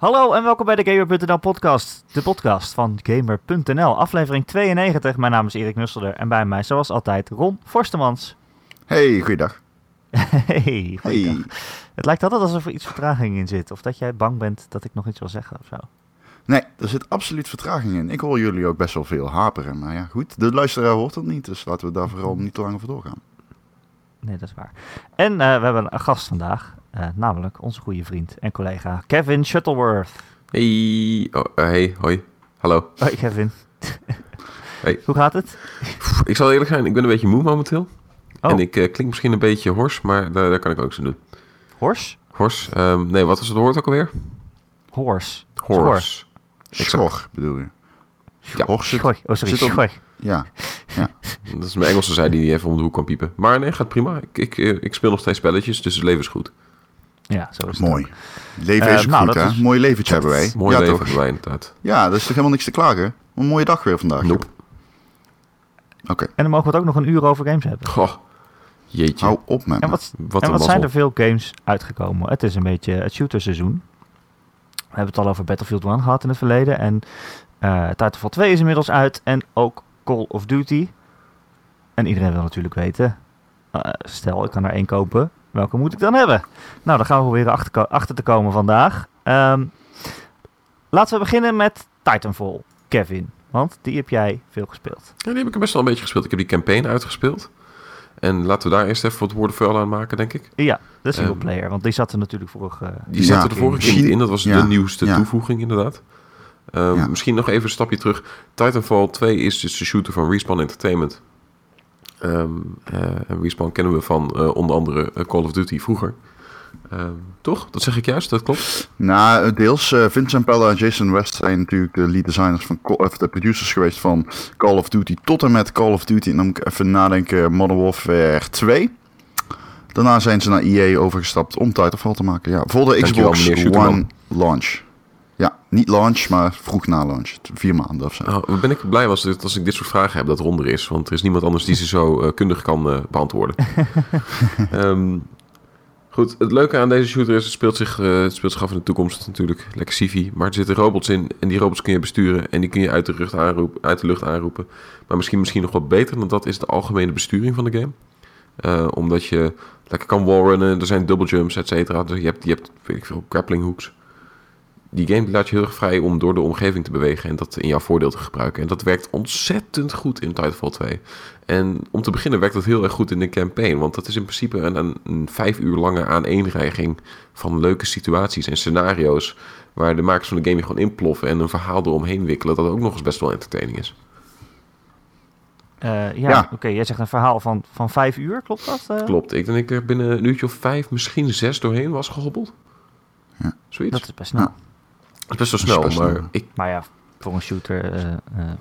Hallo en welkom bij de Gamer.nl podcast, de podcast van Gamer.nl, aflevering 92. Mijn naam is Erik Nusselder en bij mij zoals altijd Ron Forstemans. Hey, goeiedag. Hey, goeiedag. Hey. Het lijkt altijd alsof er iets vertraging in zit, of dat jij bang bent dat ik nog iets wil zeggen of zo. Nee, er zit absoluut vertraging in. Ik hoor jullie ook best wel veel haperen. Maar ja, goed. De luisteraar hoort het niet, dus laten we daar vooral niet te lang over doorgaan. Nee, dat is waar. En eh, we hebben een gast vandaag, eh, namelijk onze goede vriend en collega Kevin Shuttleworth. Hey, oh, eh, hey, hoi, hallo. Hoi Kevin. Hey. Hoe gaat het? Ik zal eerlijk zijn, ik ben een beetje moe momenteel. Oh. En ik eh, klink misschien een beetje hors, maar daar, daar kan ik ook aan doen. Hors? Hors, ehm, nee, wat was het woord ook alweer? Horse. Hors. Schor, bedoel je? Ja. Zit- Schoi. Oh, sorry, zit op- schoi. Ja. Dat is mijn Engelse zijde die even om de hoek kan piepen. Maar nee, gaat prima. Ik, ik, ik speel nog steeds spelletjes, dus het leven is goed. Ja, zo is het. Mooi. Leven Eh, is nou, goed, hè? is- Mooi leventje hebben wij. Mooi ja, leven toch? hebben wij inderdaad. Ja, dat is toch helemaal niks te klagen? Een mooie dag weer vandaag. Nope. Oké, En dan mogen we het ook nog een uur over games hebben. Goh, jeetje. hou op met En wat, wat en wat zijn er veel games uitgekomen? Het is een beetje het shooterseizoen. We hebben het al over Battlefield 1 gehad in het verleden. En eh Titanfall 2 is inmiddels uit. En ook Call of Duty. En iedereen wil natuurlijk weten. eh, stel, ik kan er één kopen. Welke moet ik dan hebben? Nou, daar gaan we proberen achter, achter te komen vandaag. Ehm, laten we beginnen met Titanfall. Kevin. Want die heb jij veel gespeeld. Ja, die heb ik best wel een beetje gespeeld. Ik heb die campaign uitgespeeld. En laten we daar eerst even wat woorden vuil aan maken, denk ik. Ja, de single Ehm, player. Want die zat er natuurlijk vorige... Die Ja, zette de vorige keer niet in. Dat was ja, de nieuwste ja. toevoeging, inderdaad. Ehm, Ja. Misschien nog even een stapje terug. Titanfall 2 is dus de shooter van Respawn Entertainment. Ehm, eh, en Respawn kennen we van eh, onder andere eh, Call of Duty vroeger. Ehm, toch? Dat zeg ik juist, dat klopt. Nou, deels. eh, Vincent Pella en Jason West zijn natuurlijk de lead designers van, Call- of de producers geweest van Call of Duty tot en met Call of Duty. En dan moet ik even nadenken, Modern Warfare 2. Daarna zijn ze naar EA overgestapt om Titanfall te maken. Ja, voor de Xbox. One launch. Ja, niet launch, maar vroeg na launch. Vier maanden of zo. Wat ben ik blij als, dit, als ik dit soort vragen heb dat ronder is. Want er is niemand anders die ze zo eh, kundig kan eh, beantwoorden. Ehm, goed, het leuke aan deze shooter is, het speelt zich, eh, het speelt zich af in de toekomst natuurlijk. Lekker civi. Maar er zitten robots in en die robots kun je besturen. En die kun je uit de, lucht aanroepen, uit de lucht aanroepen. Maar misschien, misschien nog wat beter dan dat is de algemene besturing van de game. Omdat je lekker kan wallrunnen, er zijn double jumps, et cetera. Dus je hebt, je hebt, weet ik veel, grappling hooks. Die game laat je heel erg vrij om door de omgeving te bewegen en dat in jouw voordeel te gebruiken. En dat werkt ontzettend goed in Titanfall 2. En om te beginnen werkt dat heel erg goed in de campaign. Want dat is in principe een, een, een vijf uur lange aaneenreiging van leuke situaties en scenario's. Waar de makers van de game je gewoon inploffen en een verhaal eromheen wikkelen. Dat ook nog eens best wel entertaining is. Eh, ja, Ja. oké. Jij zegt een verhaal van, van vijf uur, klopt dat? eh? Klopt. Ik denk dat ik er binnen een uurtje of vijf, misschien zes doorheen was gehobbeld. Ja. Zoiets. Dat is best snel. Ja. Is best wel snel, best maar snel. ik Maar ja, voor een shooter, eh, eh,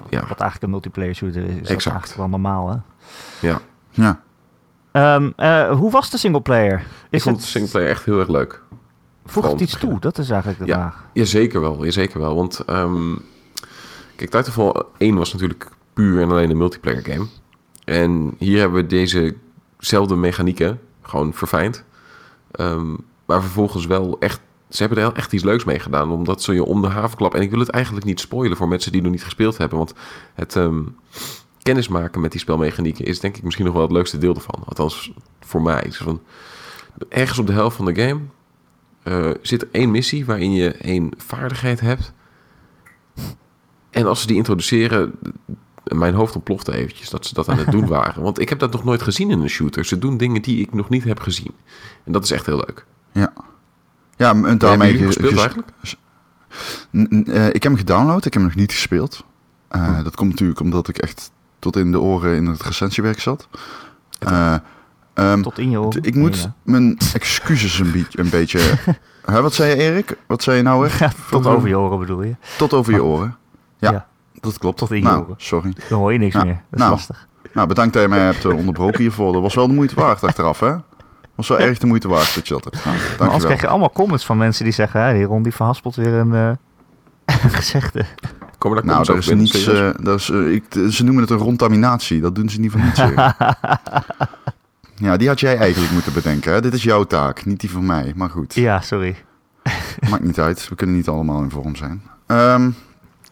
Ja. wat eigenlijk een multiplayer shooter is, is Exact. eigenlijk wel normaal, hè? Ja, Ja. Ehm, eh, hoe was de singleplayer? ik Is vond het, de singleplayer echt heel erg leuk. voegt het iets toe? Dat is eigenlijk de Ja. vraag. Jazeker wel, jazeker wel. Want ehm kijk, Titanfall 1 was natuurlijk puur en alleen een multiplayer game. En hier hebben we dezezelfde mechanieken gewoon verfijnd. Ehm, maar vervolgens wel echt... Ze hebben er echt iets leuks mee gedaan. Omdat ze je om de havenklap... En ik wil het eigenlijk niet spoilen voor mensen die nog niet gespeeld hebben. Want het ehm kennismaken met die spelmechanieken... is denk ik misschien nog wel het leukste deel ervan. Althans, voor mij. Dus van, ergens op de helft van de game... eh, zit er één missie waarin je één vaardigheid hebt. En als ze die introduceren, mijn hoofd ontplofte eventjes dat ze dat aan het doen waren. Want ik heb dat nog nooit gezien in een shooter. Ze doen dingen die ik nog niet heb gezien. En dat is echt heel leuk. Ja. Ja, en Hebben daarmee... ge- gespeeld ges- eigenlijk? Eh, ik heb hem gedownload, ik heb hem nog niet gespeeld. Eh, Hm. Dat komt natuurlijk omdat ik echt tot in de oren in het recensiewerk zat. Eh, ehm, Tot in je oren. ik moet Ja. mijn excuses een, beetje- een beetje... Hè, wat zei je Erik? Wat zei je nou weer? Ja, tot over je oren bedoel je. Tot over je oren. Ja, Ja. dat klopt. Tot in je nou, oren. sorry. Dan hoor je niks Ja. meer. Dat is Nou, lastig. Nou, bedankt dat je mij hebt onderbroken hiervoor. Dat was wel de moeite waard achteraf, hè? Was wel erg de moeite waard dat je dat hebt gedaan. Maar anders krijg je allemaal comments van mensen die zeggen... Die Ron die verhaspelt weer een eh gezegde. Komen daar Nou, over is binnen? niets, eh, dat is, eh, ik, ze noemen het een rondtaminatie. Dat doen ze niet voor niets. Ja, die had jij eigenlijk moeten bedenken. Hè? Dit is jouw taak, niet die van mij. Maar goed. ja, sorry. Maakt niet uit. We kunnen niet allemaal in vorm zijn. Ehm,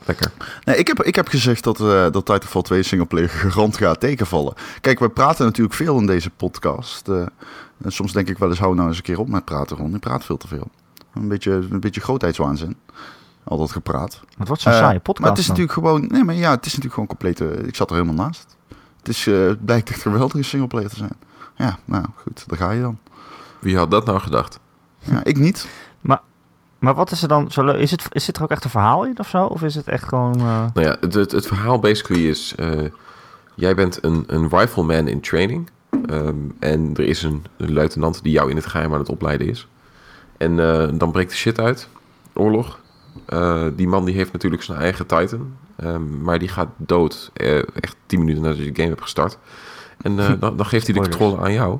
Lekker. nee, ik, heb, ik heb gezegd dat, eh dat Titanfall 2 singleplayer garant gaat tegenvallen. Kijk, we praten natuurlijk veel in deze podcast. eh, en soms denk ik wel eens, hou nou eens een keer op met praten, Ron. Je praat veel te veel. Een beetje, een beetje grootheidswaanzin. Al dat gepraat. Het wordt zo'n Eh, saaie podcast. Maar het is dan. natuurlijk gewoon... Nee, maar ja, het is natuurlijk gewoon compleet... eh, ik zat er helemaal naast. Het, is, eh, het blijkt echt geweldig een singleplayer te zijn. Ja, nou goed, daar ga je dan. Wie had dat nou gedacht? Ja, ik niet. Maar wat is er dan zo leuk? Is, het, is het er ook echt een verhaal in of zo? Of is het echt gewoon... eh, Nou ja, het, het, het verhaal basically is... eh, jij bent een, een rifleman in training. Ehm, en er is een, een luitenant die jou in het geheim aan het opleiden is. En eh, dan breekt de shit uit. Oorlog. Eh, die man die heeft natuurlijk zijn eigen Titan. ehm, maar die gaat dood. eh, echt 10 minuten nadat je de game hebt gestart. En dan, dan geeft hij de controle aan jou.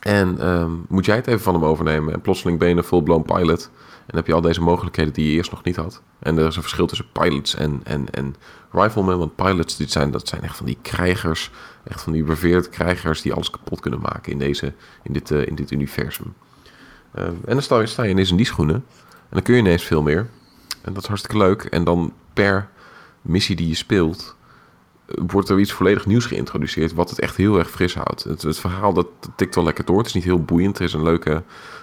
En ehm, moet jij het even van hem overnemen. En plotseling ben je een full-blown pilot. En heb je al deze mogelijkheden die je eerst nog niet had. En er is een verschil tussen pilots en, en, en riflemen. Want pilots dit zijn, dat zijn echt van die krijgers. Echt van die revered krijgers die alles kapot kunnen maken in, deze, in, dit, eh, in dit universum. Eh, en dan sta je, sta je ineens in die schoenen. En dan kun je ineens veel meer. En dat is hartstikke leuk. En dan per missie die je speelt... eh, wordt er iets volledig nieuws geïntroduceerd... wat het echt heel erg fris houdt. Het, het verhaal dat tikt wel lekker door. Het is niet heel boeiend. Er is een leuke,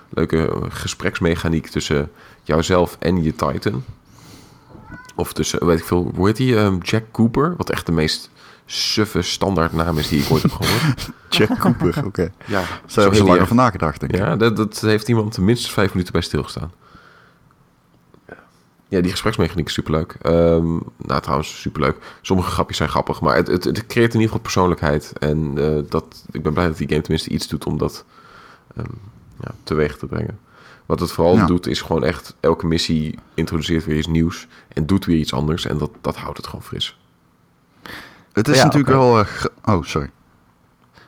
leuke eh, gespreksmechaniek tussen jouzelf en je Titan. Of tussen, weet ik veel, hoe heet die? Ehm, Jack Cooper, wat echt de meest suffe standaard naam is die ik ooit heb gehoord. Jack Cooper, oké. Ja, zo heb heet je die lang over nagedacht, denk ik. Ja, dat, dat heeft iemand minstens vijf minuten bij stilgestaan. Ja, die gespreksmechaniek is superleuk. Ehm nou, trouwens, superleuk. Sommige grapjes zijn grappig, maar het, het, het creëert in ieder geval persoonlijkheid. En eh, dat, ik ben blij dat die game tenminste iets doet om dat ehm, ja, teweeg te brengen. Wat het vooral Ja. doet, is gewoon echt elke missie introduceert weer iets nieuws en doet weer iets anders. En dat, dat houdt het gewoon fris. Het is Ja, natuurlijk wel... eh, oh, sorry.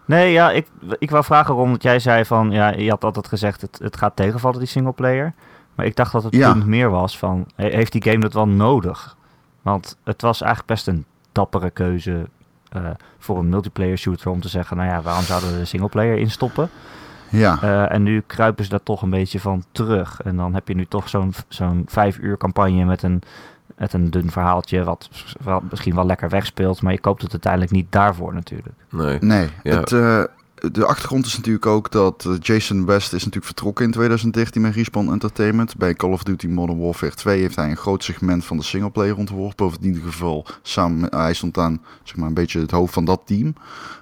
Nee, ja, ik, ik wou vragen Ron, want jij zei van, ja, je had altijd gezegd, het, het gaat tegenvallen, die singleplayer. Maar ik dacht dat het Ja. punt meer was van, he- heeft die game dat wel nodig? Want het was eigenlijk best een dappere keuze eh, voor een multiplayer shooter om te zeggen, nou ja, waarom zouden we de singleplayer instoppen? Ja, Eh, en nu kruipen ze daar toch een beetje van terug. En dan heb je nu toch zo'n zo'n vijf uur campagne met een, met een dun verhaaltje, wat, wat misschien wel lekker wegspeelt, maar je koopt het uiteindelijk niet daarvoor natuurlijk. Nee. nee. Ja. Het, eh, de achtergrond is natuurlijk ook dat eh, Jason West is natuurlijk vertrokken in 2013 met Respawn Entertainment. Bij Call of Duty Modern Warfare 2 heeft hij een groot segment van de singleplayer ontworpen. Of in ieder geval samen hij stond aan zeg maar, een beetje het hoofd van dat team.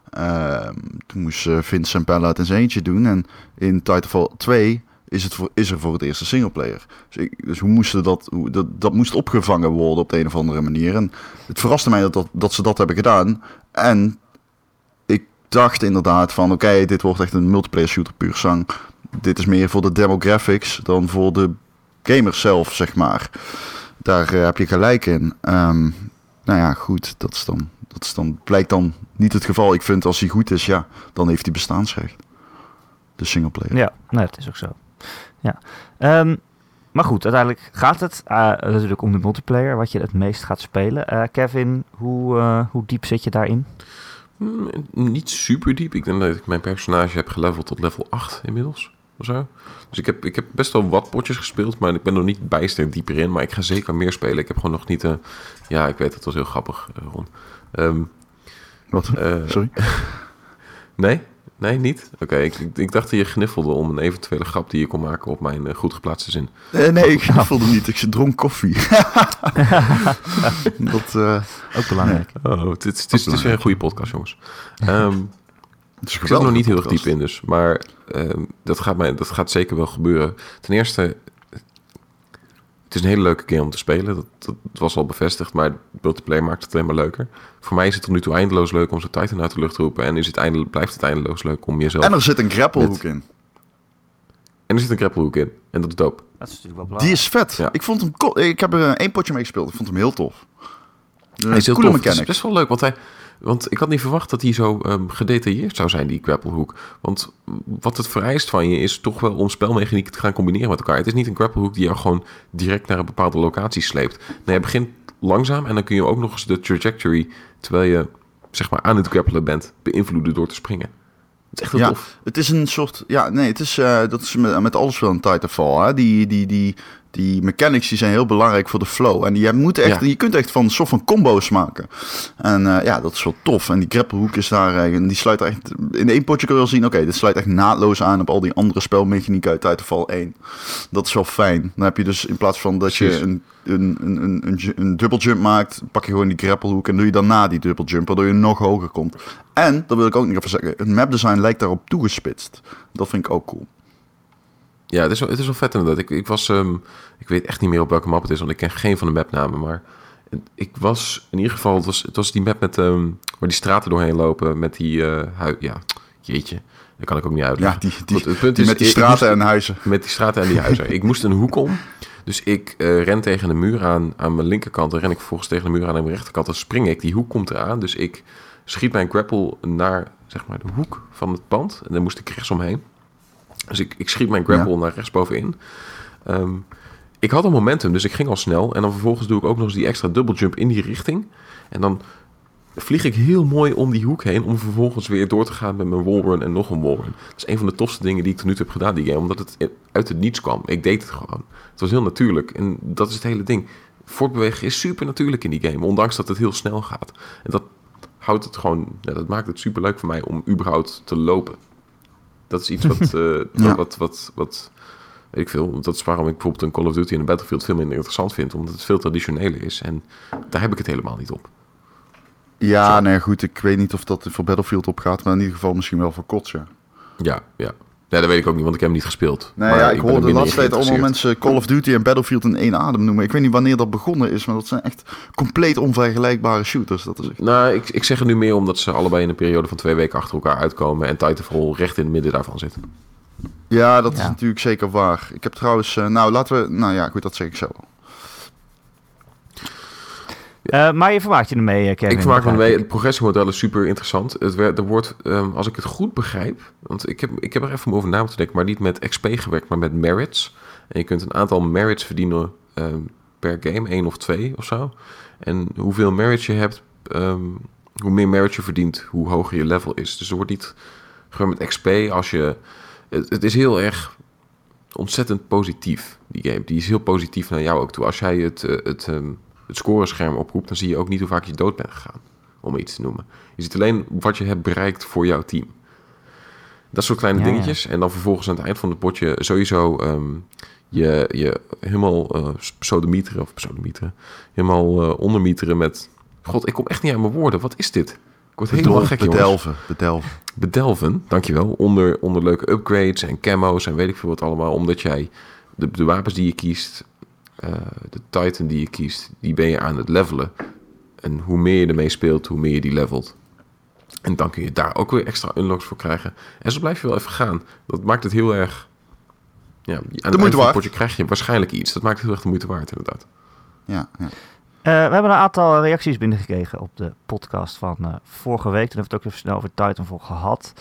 Ehm, toen moest eh, Vince Zampella het in zijn eentje doen. En in Titanfall 2 is, het voor, is er voor het eerst een singleplayer. Dus, dus hoe moesten dat, hoe, dat, dat moest opgevangen worden op de een of andere manier. En het verraste mij dat, dat, dat ze dat hebben gedaan. En dacht inderdaad van oké, dit wordt echt een multiplayer shooter puur zang. Dit is meer voor de demographics dan voor de gamers zelf, zeg maar. Daar eh, heb je gelijk in. Ehm, nou ja, goed, dat, is dan, dat is dan, blijkt dan niet het geval. Ik vind als hij goed is, ja, dan heeft hij bestaansrecht. De singleplayer. Ja, nee, het is ook zo. Ja. Ehm, maar goed, uiteindelijk gaat het eh, natuurlijk om de multiplayer, wat je het meest gaat spelen. Eh, Kevin, hoe, hoe diep zit je daarin? Mm, niet super diep. Ik denk dat ik mijn personage heb geleveld tot level 8 inmiddels. Of zo. Dus ik heb, ik heb best wel wat potjes gespeeld, maar ik ben nog niet bijster dieper in. Maar ik ga zeker meer spelen. Ik heb gewoon nog niet... eh ja, ik weet, het was heel grappig, eh, Ron. Ehm, Wat? eh, Sorry? nee? Nee, niet? Oké, ik, ik, ik dacht dat je gniffelde om een eventuele grap die je kon maken op mijn eh, goed geplaatste zin. Eh, nee, ik voelde niet. Ik dronk koffie. dat, eh, Ook belangrijk. Oh, het, is- het, is, het is weer een goede podcast, jongens. Is Ik zit er nog niet heel erg diep in dus. Maar ehm, dat, gaat mij, dat gaat zeker wel gebeuren. Ten eerste, het is een hele leuke game om te spelen. Dat, dat was al bevestigd, maar multiplayer maakt het alleen maar leuker. Voor mij is het tot nu toe eindeloos leuk om zo'n Titan uit de lucht te roepen. En is het eindel, blijft het eindeloos leuk om jezelf... En er zit een grapplehoek in. en er zit een grapplehoek in. En dat is dope. Dat is natuurlijk wel Die belangrijk. is vet. Ja. Ik, vond hem ik heb er één potje mee gespeeld. Ik vond hem heel tof. Hij is heel tof. Het is best wel leuk, want, hij, want ik had niet verwacht dat hij zo ehm, gedetailleerd zou zijn, die grapplehoek. Want wat het vereist van je is toch wel om spelmechanieken te gaan combineren met elkaar. Het is niet een grapplehoek die jou gewoon direct naar een bepaalde locatie sleept. Nee, je begint langzaam en dan kun je ook nog eens de trajectory, terwijl je zeg maar aan het grappelen bent, beïnvloeden door te springen. Het is echt Ja. tof. Het is een soort, ja, nee, het is, eh, dat is met, met alles wel een Titanfall. Hè? Die, die, die, die mechanics die zijn heel belangrijk voor de flow. En je, moet echt, Ja. je kunt echt van soort van combo's maken. En eh, ja, dat is wel tof. En die grapplehoek is daar, en die sluit echt, in één potje kun je wel zien, oké, dit sluit echt naadloos aan op al die andere spelmechanieken uit Titanfall 1. Dat is wel fijn. Dan heb je dus in plaats van dat je een, een, een, een, een, een double jump maakt, pak je gewoon die grapplehoek en doe je daarna die double jump, waardoor je nog hoger komt. En, dat wil ik ook nog even zeggen, het mapdesign lijkt daarop toegespitst. Dat vind ik ook cool. Ja, het is wel, het is wel vet inderdaad. Ik, ik was, ehm, ik weet echt niet meer op welke map het is, want ik ken geen van de mapnamen, maar ik was in ieder geval, het was, het was die map met, ehm, waar die straten doorheen lopen, met die, hui- ja, jeetje, dat kan ik ook niet Ja, uitleggen. die, die, Goed, het punt die is, met die straten moest- en huizen. Met die straten en die huizen. ik moest een hoek om. Dus ik eh, ren tegen de muur aan aan mijn linkerkant. Dan ren ik vervolgens tegen de muur aan aan mijn rechterkant. Dan spring ik. Die hoek komt eraan. Dus ik schiet mijn grapple naar zeg maar, de hoek van het pand. En dan moest ik rechtsomheen. Dus ik, ik schiet mijn grapple naar rechtsbovenin. Ehm ik had een momentum, dus ik ging al snel. En dan vervolgens doe ik ook nog eens die extra double jump in die richting. En dan vlieg ik heel mooi om die hoek heen... om vervolgens weer door te gaan met mijn wallrun en nog een wallrun. Dat is een van de tofste dingen die ik tot nu toe heb gedaan, die game. Omdat het uit het niets kwam. Ik deed het gewoon. Het was heel natuurlijk. En dat is het hele ding. Voortbewegen is super natuurlijk in die game. Ondanks dat het heel snel gaat. En dat houdt het gewoon... Ja, dat maakt het super leuk voor mij om überhaupt te lopen. Dat is iets wat... eh, Ja. wat, wat, wat weet ik veel. Dat is waarom ik bijvoorbeeld een Call of Duty en een Battlefield veel minder interessant vind. Omdat het veel traditioneler is. En daar heb ik het helemaal niet op. Ja, nee, goed. Ik weet niet of dat voor Battlefield opgaat, maar in ieder geval misschien wel voor COTS, ja. Ja, ja. Nee, dat weet ik ook niet, want ik heb hem niet gespeeld. Nee, Maar ja, ik er hoorde de laatste tijd allemaal mensen Call of Duty en Battlefield in één adem noemen. Ik weet niet wanneer dat begonnen is, maar dat zijn echt compleet onvergelijkbare shooters. Dat is echt... Nou, ik, ik zeg het nu meer omdat ze allebei in een periode van twee weken achter elkaar uitkomen. En Titanfall recht in het midden daarvan zit. Ja, dat is natuurlijk zeker waar. Ik heb trouwens, eh, nou laten we, nou ja, goed, dat zeg ik zo. Eh, maar je vermaakt je ermee, eh, Kevin. ik vermaak me. Het progressiemodel is super interessant. Het werd, er wordt, ehm, als ik het goed begrijp... Want ik heb, ik heb er even om over na moeten denken. Maar niet met XP gewerkt, maar met merits. En je kunt een aantal merits verdienen ehm, per game. één of twee of zo. En hoeveel merits je hebt... ehm, hoe meer merits je verdient, hoe hoger je level is. Dus er wordt niet gewoon met XP als je... Het, het is heel erg ontzettend positief, die game. Die is heel positief naar jou ook toe. Als jij het, eh, het, ehm, het scorescherm oproept, dan zie je ook niet hoe vaak je dood bent gegaan. Om iets te noemen. Je ziet alleen wat je hebt bereikt voor jouw team. Dat soort kleine Ja, ja. dingetjes. En dan vervolgens aan het eind van het potje sowieso ehm, je, je helemaal pseudomieteren, of pseudomieteren, helemaal eh ondermieteren met... God, ik kom echt niet aan mijn woorden. Wat is dit? Ik word helemaal gek, jongens bedelven, bedelven. bedelven, dankjewel, onder, onder leuke upgrades en camo's en weet ik veel wat allemaal. Omdat jij de, de wapens die je kiest, eh, de Titan die je kiest, die ben je aan het levelen. En hoe meer je ermee speelt, hoe meer je die levelt. En dan kun je daar ook weer extra unlocks voor krijgen. En zo blijf je wel even gaan. Dat maakt het heel erg... Ja, aan het eind van moeite het waard. potje krijg je waarschijnlijk iets. Dat maakt het heel erg de moeite waard, inderdaad. Ja, ja. Eh, we hebben een aantal reacties binnengekregen op de podcast van eh, vorige week. Toen hebben we het ook even snel over Titanfall gehad.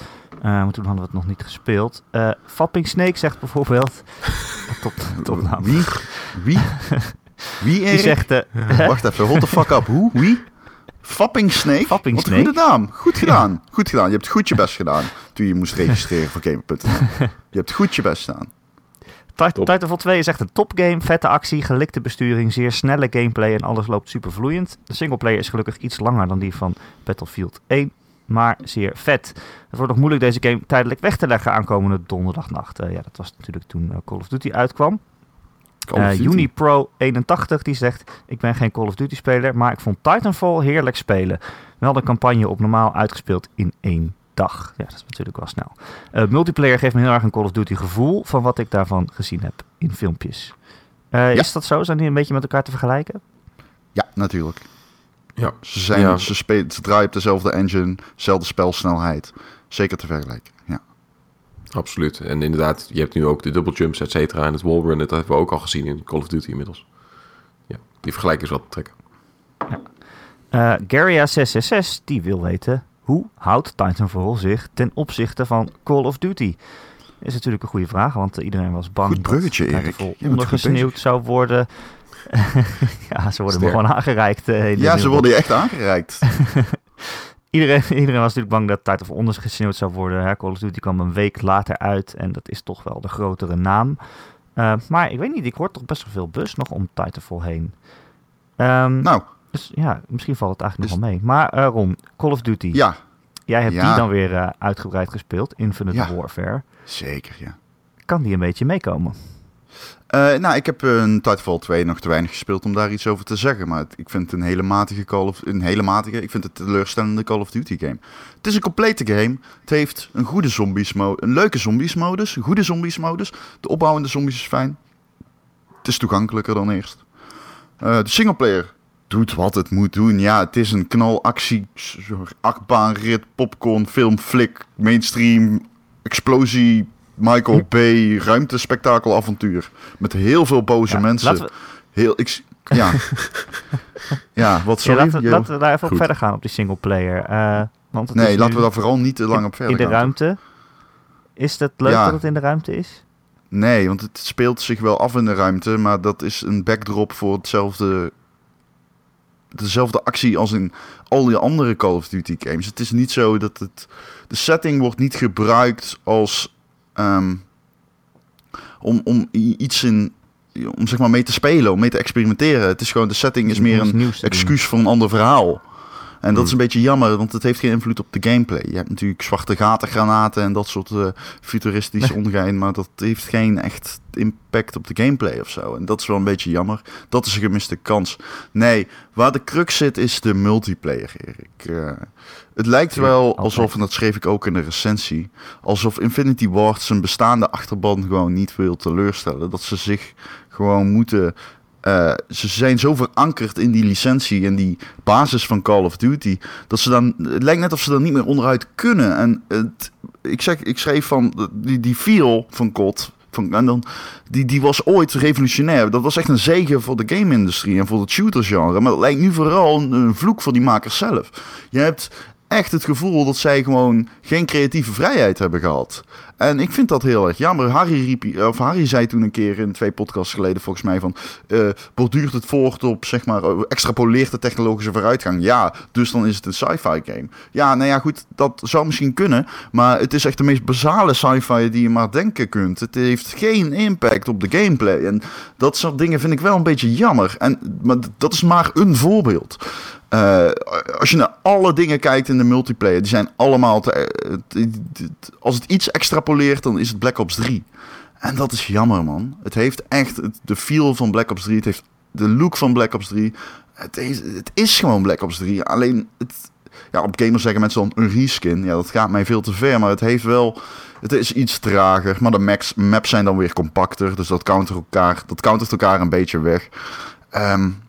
Eh, maar toen hadden we het nog niet gespeeld. Eh Fapping Snake zegt bijvoorbeeld... top, topnaam. Wie? Wie? Wie, Die Erik? zegt... eh, Wacht even, hold the fuck up. Hoe? Wie? Fapping Snake? Fapping Wat een Snake? goede naam. Goed gedaan. Goed gedaan. Je hebt goed je best gedaan toen je moest registreren voor Gamer.nl. Je hebt goed je best gedaan. Titanfall 2 is echt een topgame. Vette actie, gelikte besturing, zeer snelle gameplay en alles loopt super vloeiend. De singleplayer is gelukkig iets langer dan die van Battlefield 1, maar zeer vet. Het wordt nog moeilijk deze game tijdelijk weg te leggen aankomende donderdagnacht. Eh, ja, dat was natuurlijk toen eh, Call of Duty uitkwam. Eh Duty. UniPro81 die zegt: Ik ben geen Call of Duty speler, maar ik vond Titanfall heerlijk spelen. Wel de campagne op normaal uitgespeeld in één dag. Ja, dat is natuurlijk wel snel. Multiplayer geeft me heel erg een Call of Duty gevoel van wat ik daarvan gezien heb in filmpjes. Ja. Is dat zo? Zijn die een beetje met elkaar te vergelijken? Ja, natuurlijk. Ja. Ze, zijn, Ja. ze, spelen, ze draaien op dezelfde engine, dezelfde spelsnelheid. Zeker te vergelijken. Ja. Absoluut. En inderdaad, je hebt nu ook de double jumps, et cetera. En het wallrun, dat hebben we ook al gezien in Call of Duty inmiddels. Ja, die vergelijking is wel te trekken. Eh Garia666 die wil weten: hoe houdt Titanfall zich ten opzichte van Call of Duty? Is natuurlijk een goede vraag, want iedereen was bang Goed bruggetje, dat Erik. Ondergesneeuwd zou worden. ja, ze worden me gewoon aangereikt. eh, Ja, ze worden je echt aangereikt. iedereen, iedereen was natuurlijk bang dat Titanfall ondergesneeuwd zou worden. Hè? Call of Duty kwam een week later uit en dat is toch wel de grotere naam. Uh, maar ik weet niet, ik hoor toch best wel veel bus nog om Titanfall heen. Um, nou. Dus ja, misschien valt het eigenlijk dus, nog wel mee. Maar uh, Ron, Call of Duty. Ja. Jij hebt ja. die dan weer uh, uitgebreid gespeeld, Infinite ja. Warfare. Zeker, ja. Kan die een beetje meekomen? Uh, nou, ik heb een Titanfall 2 nog te weinig gespeeld om daar iets over te zeggen. Maar ik vind het een hele matige Call of... Een hele matige... Ik vind het teleurstellende Call of Duty game. Het is een complete game. Het heeft een goede zombies. Een leuke zombies modus. Een goede zombies modus. De opbouwende zombies is fijn. Het is toegankelijker dan eerst. Uh, de singleplayer doet wat het moet doen. Ja, het is een knalactie, achtbaanrit, popcorn, film, flik, mainstream, explosie, Michael B. ruimtespektakel avontuur. Met heel veel boze mensen. We... Heel, ik, ja. ja, wat sorry? Ja, laten, we, laten, we daar even op verder gaan op die singleplayer. Uh, want het nee, laten we daar vooral niet te lang op verder gaan. In de ruimte. Is het leuk dat het in de ruimte is? Nee, want het speelt zich wel af in de ruimte, maar dat is een backdrop voor hetzelfde dezelfde actie als in al die andere Call of Duty games. Het is niet zo dat het. De setting wordt niet gebruikt als. Um, om, om iets in. Om zeg maar mee te spelen, om mee te experimenteren. Het is gewoon, de setting is meer een excuus voor een ander verhaal. En dat is een hmm. beetje jammer, want het heeft geen invloed op de gameplay. Je hebt natuurlijk zwarte gaten, granaten en dat soort uh, futuristische ongein, maar dat heeft geen echt impact op de gameplay of zo. En dat is wel een beetje jammer. Dat is een gemiste kans. Nee, waar de crux zit is de multiplayer, Erik. Uh, het lijkt wel alsof, en dat schreef ik ook in de recensie, alsof Infinity Ward zijn bestaande achterban gewoon niet wil teleurstellen. Dat ze zich gewoon moeten uh, ze zijn zo verankerd in die licentie en die basis van Call of Duty. Dat ze dan. Het lijkt net of ze er niet meer onderuit kunnen. En het, ik, zeg, ik schreef van. Die, die feel van COD. Van, en dan, die, die was ooit revolutionair. Dat was echt een zegen voor de game-industrie en voor het shooter-genre. Maar het lijkt nu vooral een vloek voor die makers zelf. Je hebt echt het gevoel dat zij gewoon geen creatieve vrijheid hebben gehad. En ik vind dat heel erg jammer. Harry, riep, of Harry zei toen een keer in twee podcasts geleden volgens mij van... Uh, borduurt het voort op, zeg maar, extrapoleert de technologische vooruitgang? Ja, dus dan is het een sci-fi game. Ja, nou ja, goed, dat zou misschien kunnen. Maar het is echt de meest basale sci-fi die je maar denken kunt. Het heeft geen impact op de gameplay. En dat soort dingen vind ik wel een beetje jammer. En, maar dat is maar een voorbeeld. Uh, als je naar alle dingen kijkt in de multiplayer, die zijn allemaal. Te, eh, als het iets extrapoleert, dan is het Black Ops 3. En dat is jammer, man. Het heeft echt de feel van Black Ops 3. Het heeft de look van Black Ops 3. Het is, het is gewoon Black Ops 3. Alleen, het, ja, op gamers zeggen mensen dan een reskin. Ja, dat gaat mij veel te ver. Maar het heeft wel. Het is iets trager. Maar de max, maps zijn dan weer compacter. Dus dat countert elkaar, dat countert elkaar een beetje weg. Um,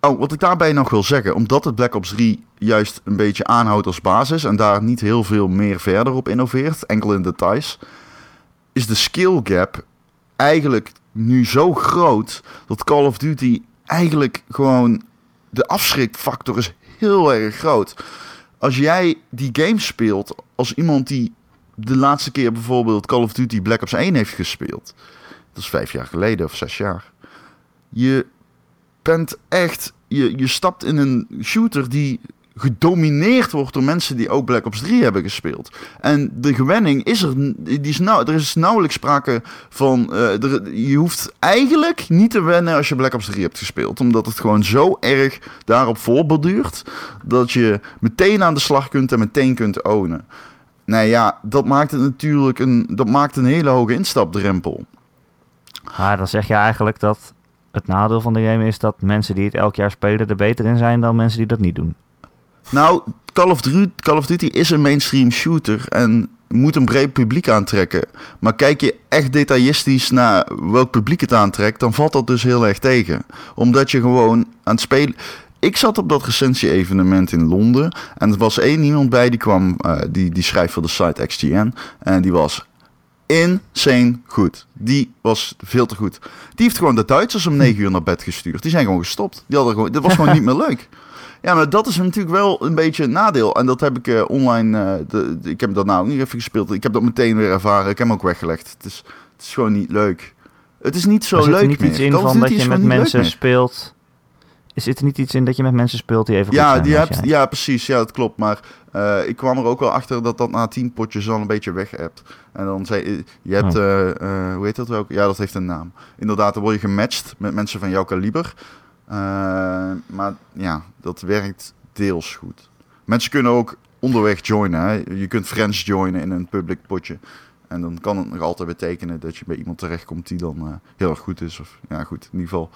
Oh, wat ik daarbij nog wil zeggen, omdat het Black Ops 3 juist een beetje aanhoudt als basis en daar niet heel veel meer verder op innoveert, enkel in details, is de skill gap eigenlijk nu zo groot dat Call of Duty eigenlijk gewoon de afschrikfactor is heel erg groot. Als jij die game speelt als iemand die de laatste keer bijvoorbeeld Call of Duty Black Ops 1 heeft gespeeld, dat is vijf jaar geleden of zes jaar, je bent echt, je, je stapt in een shooter die gedomineerd wordt door mensen die ook Black Ops 3 hebben gespeeld. En de gewenning is er, die is nou, er is nauwelijks sprake van, er, je hoeft eigenlijk niet te wennen als je Black Ops 3 hebt gespeeld, omdat het gewoon zo erg daarop voorborduurt, dat je meteen aan de slag kunt en meteen kunt ownen. Nou ja, dat maakt het natuurlijk een, dat maakt een hele hoge instapdrempel. Maar dan zeg je eigenlijk dat het nadeel van de game is dat mensen die het elk jaar spelen er beter in zijn dan mensen die dat niet doen. Nou, Call of, Duty, is een mainstream shooter en moet een breed publiek aantrekken. Maar kijk je echt detailistisch naar welk publiek het aantrekt, dan valt dat dus heel erg tegen. Omdat je gewoon aan het spelen. Ik zat op dat recensie-evenement in Londen en er was één iemand bij die kwam, uh, die, die schrijft voor de site XGN. En die was insane goed. Die was veel te goed. Die heeft gewoon de Duitsers om 9 uur naar bed gestuurd. Die zijn gewoon gestopt. Die hadden gewoon, dat was gewoon niet meer leuk. Ja, maar dat is natuurlijk wel een beetje een nadeel. En dat heb ik uh, online. Uh, de, ik heb dat nou ook niet even gespeeld. Ik heb dat meteen weer ervaren. Ik heb hem ook weggelegd. Het is, het is gewoon niet leuk. Het is niet zo leuk. Er niet iets in van dat je met mensen speelt Zit er niet iets in dat je met mensen speelt die even goed Ja, die hebt, ja, precies. Ja, dat klopt. Maar eh, ik kwam er ook wel achter dat dat na tien potjes al een beetje weg hebt. En dan zei je hebt, Oh. eh, eh, hoe heet dat ook? Ja, dat heeft een naam. Inderdaad, dan word je gematcht met mensen van jouw kaliber. Maar ja, dat werkt deels goed. Mensen kunnen ook onderweg joinen. Hè. Je kunt friends joinen in een public potje. En dan kan het nog altijd betekenen dat je bij iemand terechtkomt die dan heel erg goed is. Of ja, goed, in ieder geval.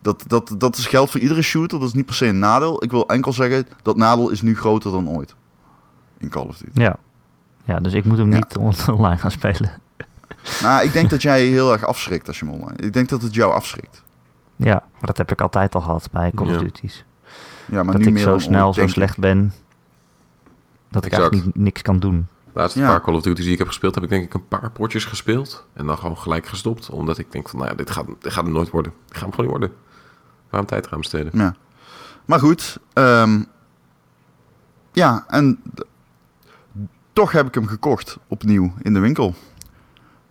Dat, dat, dat is geldt voor iedere shooter. Dat is niet per se een nadeel. Ik wil enkel zeggen dat nadeel is nu groter dan ooit. In Call of Duty. Ja. ja, dus ik moet hem Ja. niet on- online gaan spelen. Nou, ik denk dat jij heel erg afschrikt als je hem online. Ik denk dat het jou afschrikt. Ja, maar dat heb ik altijd al gehad bij Call of Ja. Duty's. Ja, maar dat nu ik meer zo snel, zo slecht ben, dat ik eigenlijk niet, niks kan doen. De laatste Ja. paar Call of Duty's die ik heb gespeeld, heb ik denk ik een paar potjes gespeeld. En dan gewoon gelijk gestopt. Omdat ik denk van, nou ja, dit gaat, dit gaat hem nooit worden. Dit gaat hem gewoon niet worden. Waarom tijd gaan besteden? Ja. Maar goed. ehm, ja, en toch heb ik hem gekocht opnieuw in de winkel.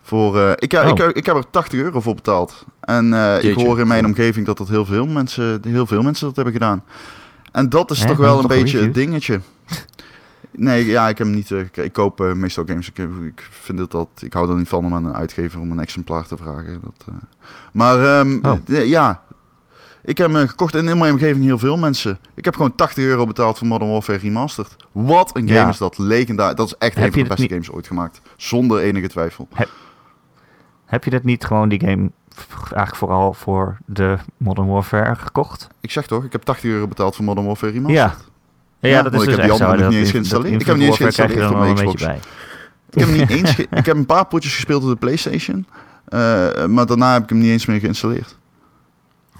Voor, eh, ik, Oh. ik, ik heb er 80 euro voor betaald. En eh, ik hoor in mijn omgeving dat dat heel veel mensen, heel veel mensen dat hebben gedaan. En dat is Hè? toch wel een beetje het dingetje. Nee, ja, ik heb hem niet. eh, ik koop meestal games. Ik, ik vind het dat. Ik hou er niet van om aan een uitgever om een exemplaar te vragen. Dat. Maar ehm, Oh. ja, ik heb hem gekocht en in mijn omgeving heel veel mensen. Ik heb gewoon 80 euro betaald voor Modern Warfare Remastered. Wat een game Ja. is dat. Legendar. Dat is echt Heb een van de beste niet- games ooit gemaakt. Zonder enige twijfel. Heb je dat niet gewoon die game eigenlijk vooral voor de Modern Warfare gekocht? Ik zeg toch, ik heb 80 euro betaald voor Modern Warfare Remastered. Ja. Ja, Ja, dat is ik dus heb die andere nog niet eens geïnstalleerd. Ik heb hem niet eens er geïnstalleerd op mijn. Ik heb, niet eens ik heb een paar potjes gespeeld op de PlayStation. eh, maar daarna heb ik hem niet eens meer geïnstalleerd.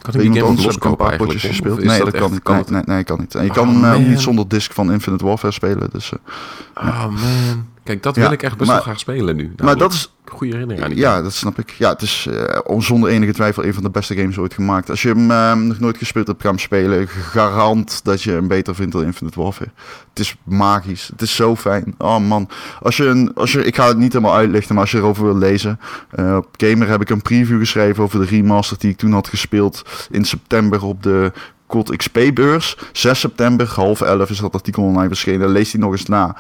Kan ik iemand anders heb ik een paar potjes gespeeld. is Nee, dat dat kan niet. kan Nee, nee, nee, kan niet. En je Oh, kan hem eh, niet zonder disc van Infinite Warfare spelen. Dus, eh, Oh man. Kijk, dat Ja, wil ik echt best maar- wel graag spelen nu. maar dat is, Goede herinnering aan ja, dat snap ik. Ja, het is om zonder enige twijfel een van de beste games ooit gemaakt. Als je hem eh, nog nooit gespeeld hebt, kan hem spelen. Garant dat je hem beter vindt dan Infinite Warfare. Het is magisch. Het is zo fijn. Oh man. Als je een, als je, ik ga het niet helemaal uitlichten, maar als je erover wil lezen. eh, op Gamer heb ik een preview geschreven over de remaster die ik toen had gespeeld in september op de COD XP-beurs. 6 september, half 11 is dat artikel online verschenen. Lees die nog eens na.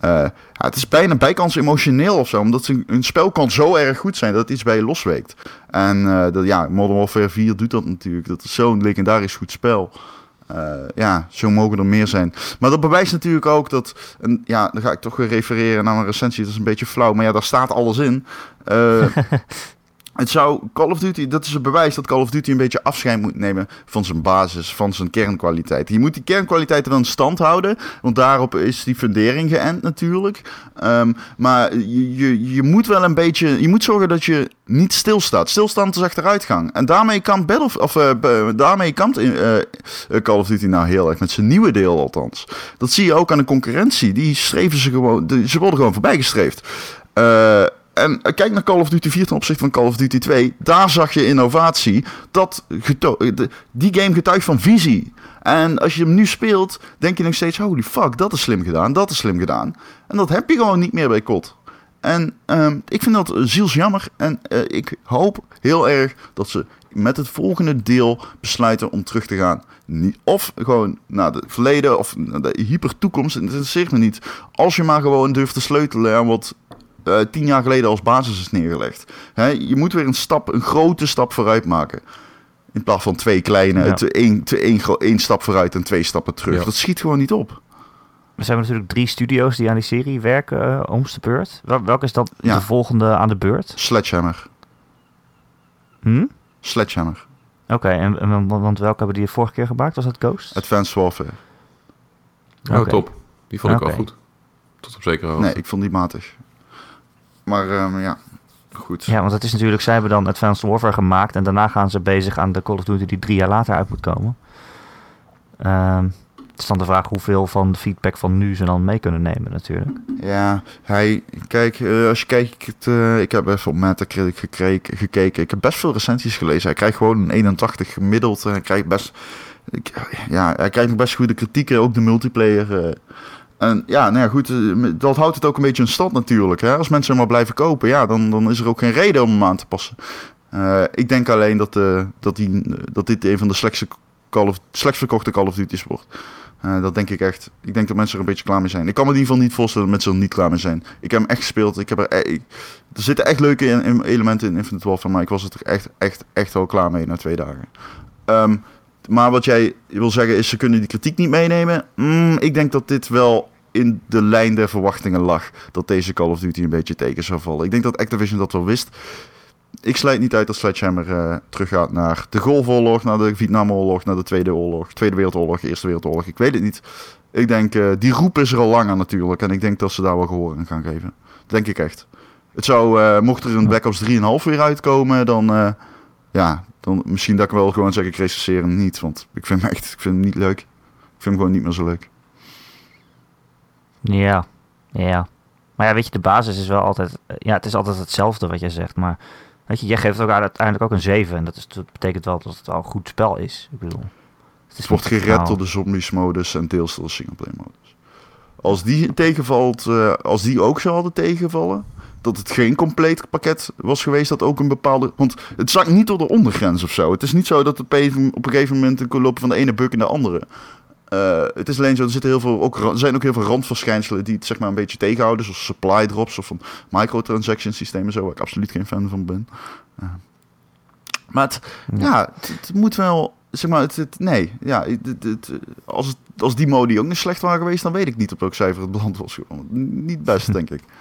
Eh, het is bijna bijkans emotioneel of zo. Omdat een, spel kan zo erg goed zijn dat het iets bij je losweekt. En eh, dat, ja, Modern Warfare 4 doet dat natuurlijk. Dat is zo'n legendarisch goed spel. Eh, ja, zo mogen er meer zijn. Maar dat bewijst natuurlijk ook dat... Ja, dan ga ik toch weer refereren naar mijn recensie. Dat is een beetje flauw. Maar ja, daar staat alles in. het zou Call of Duty, dat is het bewijs dat Call of Duty een beetje afscheid moet nemen van zijn basis, van zijn kernkwaliteit. Je moet die kernkwaliteit wel in stand houden, want daarop is die fundering geënt natuurlijk. Ehm, maar je, je, moet wel een beetje, je moet zorgen dat je niet stilstaat. Stilstand is achteruitgang. En daarmee kan Battle, of, eh, daarmee kampt eh, eh, Call of Duty nou heel erg, met zijn nieuwe deel althans. Dat zie je ook aan de concurrentie. Die streven ze gewoon, ze worden gewoon voorbijgestreefd. Eh en kijk naar Call of Duty 4 ten opzichte van Call of Duty 2. Daar zag je innovatie. Dat de- die game getuigt van visie. En als je hem nu speelt, denk je nog steeds... holy fuck, dat is slim gedaan, dat is slim gedaan. En dat heb je gewoon niet meer bij COD. En ehm, ik vind dat zielsjammer. En eh, ik hoop heel erg dat ze met het volgende deel besluiten om terug te gaan. Of gewoon naar het verleden of naar de hypertoekomst. Het interesseert me niet. Als je maar gewoon durft te sleutelen aan wat eh, tien jaar geleden als basis is neergelegd. Hè, je moet weer een stap, een grote stap vooruit maken. In plaats van twee kleine, Ja. te- één, te- één, één stap vooruit en twee stappen terug. Ja. Dat schiet gewoon niet op. Er zijn natuurlijk drie studio's die aan die serie werken, uh, om de beurt. Wel, welke is dat Ja. de volgende aan de beurt? Sledgehammer. Hm? Sledgehammer. Oké, en, en want, want welke hebben die de vorige keer gemaakt? Was dat Ghost? Advanced Warfare. Oh, Oké. top. Die vond ik wel goed. Tot op zekere hoogte. Nee, ik vond die matig. Maar ehm, ja, goed. Ja, want het is natuurlijk, zij hebben dan Advanced Warfare gemaakt en daarna gaan ze bezig aan de Call of Duty die drie jaar later uit moet komen. Ehm, het is dan de vraag hoeveel van de feedback van nu ze dan mee kunnen nemen natuurlijk. Ja, hij, kijk, eh, als je kijkt, eh, ik heb even op Metacritic gekeken, gekeken. Ik heb best veel recensies gelezen. Hij krijgt gewoon een 81 gemiddeld. en Hij krijgt best, ik, ja, hij krijgt best goede kritieken, ook de multiplayer. eh. En ja, nou ja, goed, eh, dat houdt het ook een beetje in stand natuurlijk. Hè? Als mensen maar blijven kopen, ja, dan, dan is er ook geen reden om hem aan te passen. Eh, ik denk alleen dat, eh, dat, die, dat dit een van de slechtste verkochte Call of Duty's wordt. Dat denk ik echt. Ik denk dat mensen er een beetje klaar mee zijn. Ik kan me in ieder geval niet voorstellen dat mensen er niet klaar mee zijn. Ik heb hem echt gespeeld. Ik heb er, e- er zitten echt leuke elementen in Infinite Warfare, maar ik was er echt, echt, echt wel klaar mee na twee dagen. Ehm, maar wat jij wil zeggen is, ze kunnen die kritiek niet meenemen. Mm, ik denk dat dit wel in de lijn der verwachtingen lag. Dat deze Call of Duty een beetje tegen zou vallen. Ik denk dat Activision dat wel wist. Ik sluit niet uit dat Sledgehammer eh teruggaat naar de Golfoorlog, naar de Vietnamoorlog, naar de Tweede Oorlog, Tweede Wereldoorlog, Eerste Wereldoorlog. Ik weet het niet. Ik denk, eh, die roep is er al langer natuurlijk. En ik denk dat ze daar wel gehoor aan gaan geven. Denk ik echt. Het zou, eh, mocht er een Black Ops 3,5 weer uitkomen, dan, ja, dan misschien dat ik wel gewoon zeg, ik recenseer hem niet. Want ik vind hem echt, ik vind hem niet leuk. Ik vind hem gewoon niet meer zo leuk. Ja, ja. Maar ja, weet je, de basis is wel altijd... eh, Ja, het is altijd hetzelfde wat jij zegt, maar... Weet je, jij geeft ook uiteindelijk ook een 7. En dat, is, dat betekent wel dat het wel een goed spel is. Ik bedoel... Het, is Het wordt gered nou- door de zombies-modus en deels door de singleplay-modus. Als die tegenvalt, eh, als die ook zou hadden tegenvallen, dat het geen compleet pakket was geweest, dat ook een bepaalde... Want het zakt niet door de ondergrens of zo. Het is niet zo dat het op een op een gegeven moment een lopen van de ene buk in de andere. Eh, het is alleen zo, er, zitten heel veel, ook, er zijn ook heel veel randverschijnselen die het zeg maar een beetje tegenhouden. Zoals supply drops of van microtransaction systemen zo, waar ik absoluut geen fan van ben. Eh, maar het, ja, het, het moet wel, zeg maar, het, het- nee, ja, het, als, het, als die modi ook niet slecht waren geweest, dan weet ik niet op welk cijfer het beland was. Niet best, denk ik.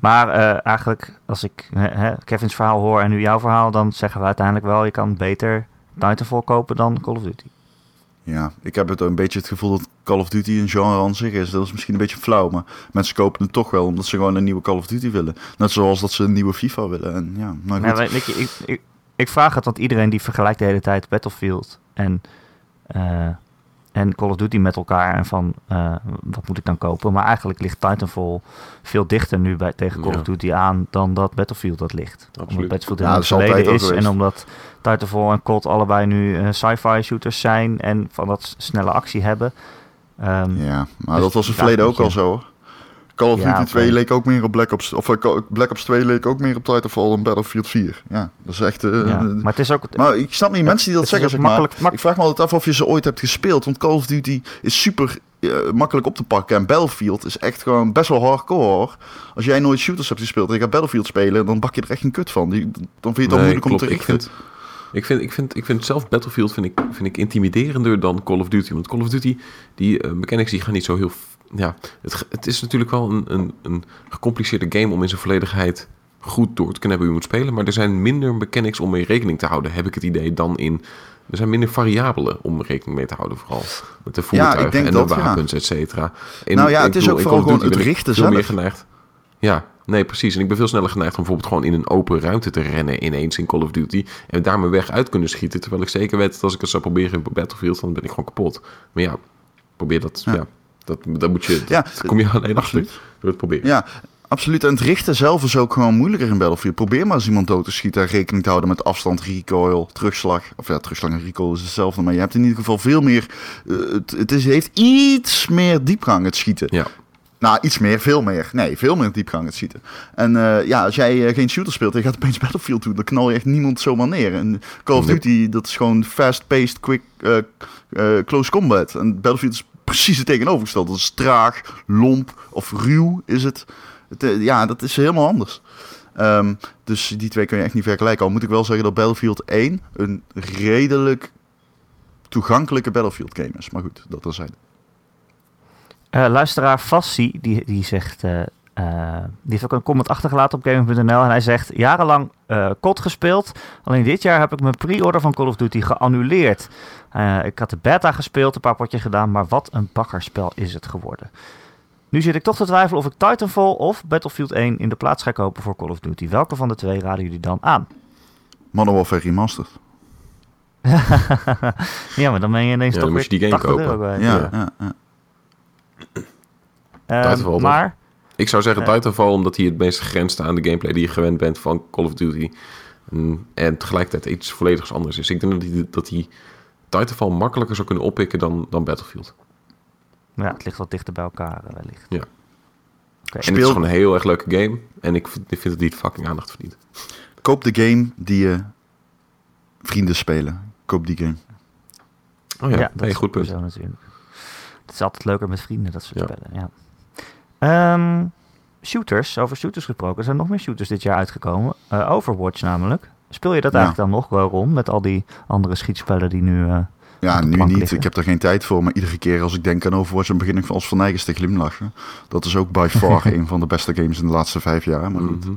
Maar eh, eigenlijk, als ik hè, Kevin's verhaal hoor en nu jouw verhaal, dan zeggen we uiteindelijk wel, je kan beter Titanfall kopen dan Call of Duty. Ja, ik heb het een beetje het gevoel dat Call of Duty een genre aan zich is. Dat is misschien een beetje flauw, maar mensen kopen het toch wel omdat ze gewoon een nieuwe Call of Duty willen. Net zoals dat ze een nieuwe FIFA willen. En ja, maar goed. Ja, weet, je, ik, ik, ik vraag het, want iedereen die vergelijkt de hele tijd Battlefield en, eh, en Call of Duty met elkaar en van, eh, wat moet ik dan kopen? Maar eigenlijk ligt Titanfall veel dichter nu bij, tegen Call Ja. of Duty aan dan dat Battlefield dat ligt. Absoluut. Omdat Battlefield Ja, altijd verleden is en omdat Titanfall en COD allebei nu eh, sci-fi shooters zijn en van dat snelle actie hebben. Ehm, Ja, maar Dus dat was in het verleden ook al zo. hoor. Call of Ja, Duty oké. 2 leek ook meer op Black Ops... Of eh, Black Ops 2 leek ook meer op Titanfall dan Battlefield 4. Ja, dat is echt... eh, ja. Maar het is ook... Maar ik snap niet mensen die dat zeggen, zeg maar. makkelijk- mak- ik vraag me altijd af of je ze ooit hebt gespeeld. Want Call of Duty is super eh, makkelijk op te pakken. En Battlefield is echt gewoon best wel hardcore. Als jij nooit shooters hebt gespeeld en je gaat Battlefield spelen, dan bak je er echt een kut van. Die, dan vind je het al Nee, moeilijk om te Ik richten. vind, ik, vind, ik, vind, ik vind zelf Battlefield vind ik, vind ik intimiderender dan Call of Duty. Want Call of Duty, die eh, mechanics die gaan niet zo heel... Ja, het, het is natuurlijk wel een, een, een gecompliceerde game om in zijn volledigheid goed door te kunnen hebben hoe je moet spelen. Maar er zijn minder mechanics om mee rekening te houden, heb ik het idee, dan in... Er zijn minder variabelen om rekening mee te houden, vooral met de voertuigen en dat, de ja. wapens, et cetera. Nou ja, het is bedoel, ook vooral gewoon het richten veel meer zelf. geneigd. Ja, nee, precies. En ik ben veel sneller geneigd om bijvoorbeeld gewoon in een open ruimte te rennen ineens in Call of Duty. En daar mijn weg uit kunnen schieten. Terwijl ik zeker weet dat als ik het zou proberen in Battlefield, dan ben ik gewoon kapot. Maar ja, probeer dat. Ja. Ja. Dat, dat moet je. Ja, dat kom je alleen achter absoluut. door het proberen. Ja, absoluut. En het richten zelf is ook gewoon moeilijker in Battlefield. Probeer maar eens iemand dood te schieten en rekening te houden met afstand, recoil, terugslag. Of ja, terugslag en recoil is hetzelfde. Maar je hebt in ieder geval veel meer... eh, het het is, heeft iets meer diepgang, het schieten. Ja. Nou, iets meer, veel meer. Nee, veel meer diepgang het schieten. En eh, ja, als jij eh, geen shooter speelt en je gaat opeens Battlefield doen, dan knal je echt niemand zomaar neer. En Call of. Duty, dat is gewoon fast-paced, quick, close combat. En Battlefield is precies het tegenovergestelde. Dat is traag, lomp of ruw is het. het eh, ja, dat is helemaal anders. Ehm, dus die twee kun je echt niet vergelijken. Al moet ik wel zeggen dat Battlefield 1 een redelijk toegankelijke Battlefield game is. Maar goed, dat terzijde. Eh, luisteraar Fassi, die, die zegt... eh, eh, die heeft ook een comment achtergelaten op Gaming.nl en hij zegt... Jarenlang eh COD gespeeld. Alleen dit jaar heb ik mijn pre-order van Call of Duty geannuleerd. Eh, ik had de beta gespeeld, een paar potjes gedaan... maar wat een bakkerspel is het geworden. Nu zit ik toch te twijfelen of ik Titanfall of Battlefield 1 in de plaats ga kopen voor Call of Duty. Welke van de twee raden jullie dan aan? Modern Warfare Remastered. ja, maar dan ben je ineens Ja, toch dan moet weer je die game 80 kopen. Ja, Ja. ja. Eh, toch? maar Ik zou zeggen. Titanfall, omdat hij het meest grenst aan de gameplay die je gewend bent van Call of Duty. En, en tegelijkertijd iets volledig anders is. Ik denk dat hij, dat hij Titanfall makkelijker zou kunnen oppikken dan, dan Battlefield. ja, het ligt wat dichter bij elkaar eh, wellicht. Ja. Oké. En het is gewoon een heel erg leuke game. En ik vind, ik vind dat die het fucking aandacht verdient. Koop de game die je vrienden spelen. Koop die game. Oh ja, dat nee, is goed punt. Zo natuurlijk. Het is altijd leuker met vrienden, dat soort Ja. spellen. Ja. Ehm, shooters, over shooters gesproken. Er zijn nog meer shooters dit jaar uitgekomen. Eh, Overwatch namelijk. Speel je dat Ja. eigenlijk dan nog wel rond met al die andere schietspellen die nu... eh, Ja, nu niet. liggen. Ik heb er geen tijd voor. Maar iedere keer als ik denk aan Overwatch, dan begin ik als Van Nijgens te glimlachen. Dat is ook by far een van de beste games in de laatste vijf jaar. Maar goed. Mhm.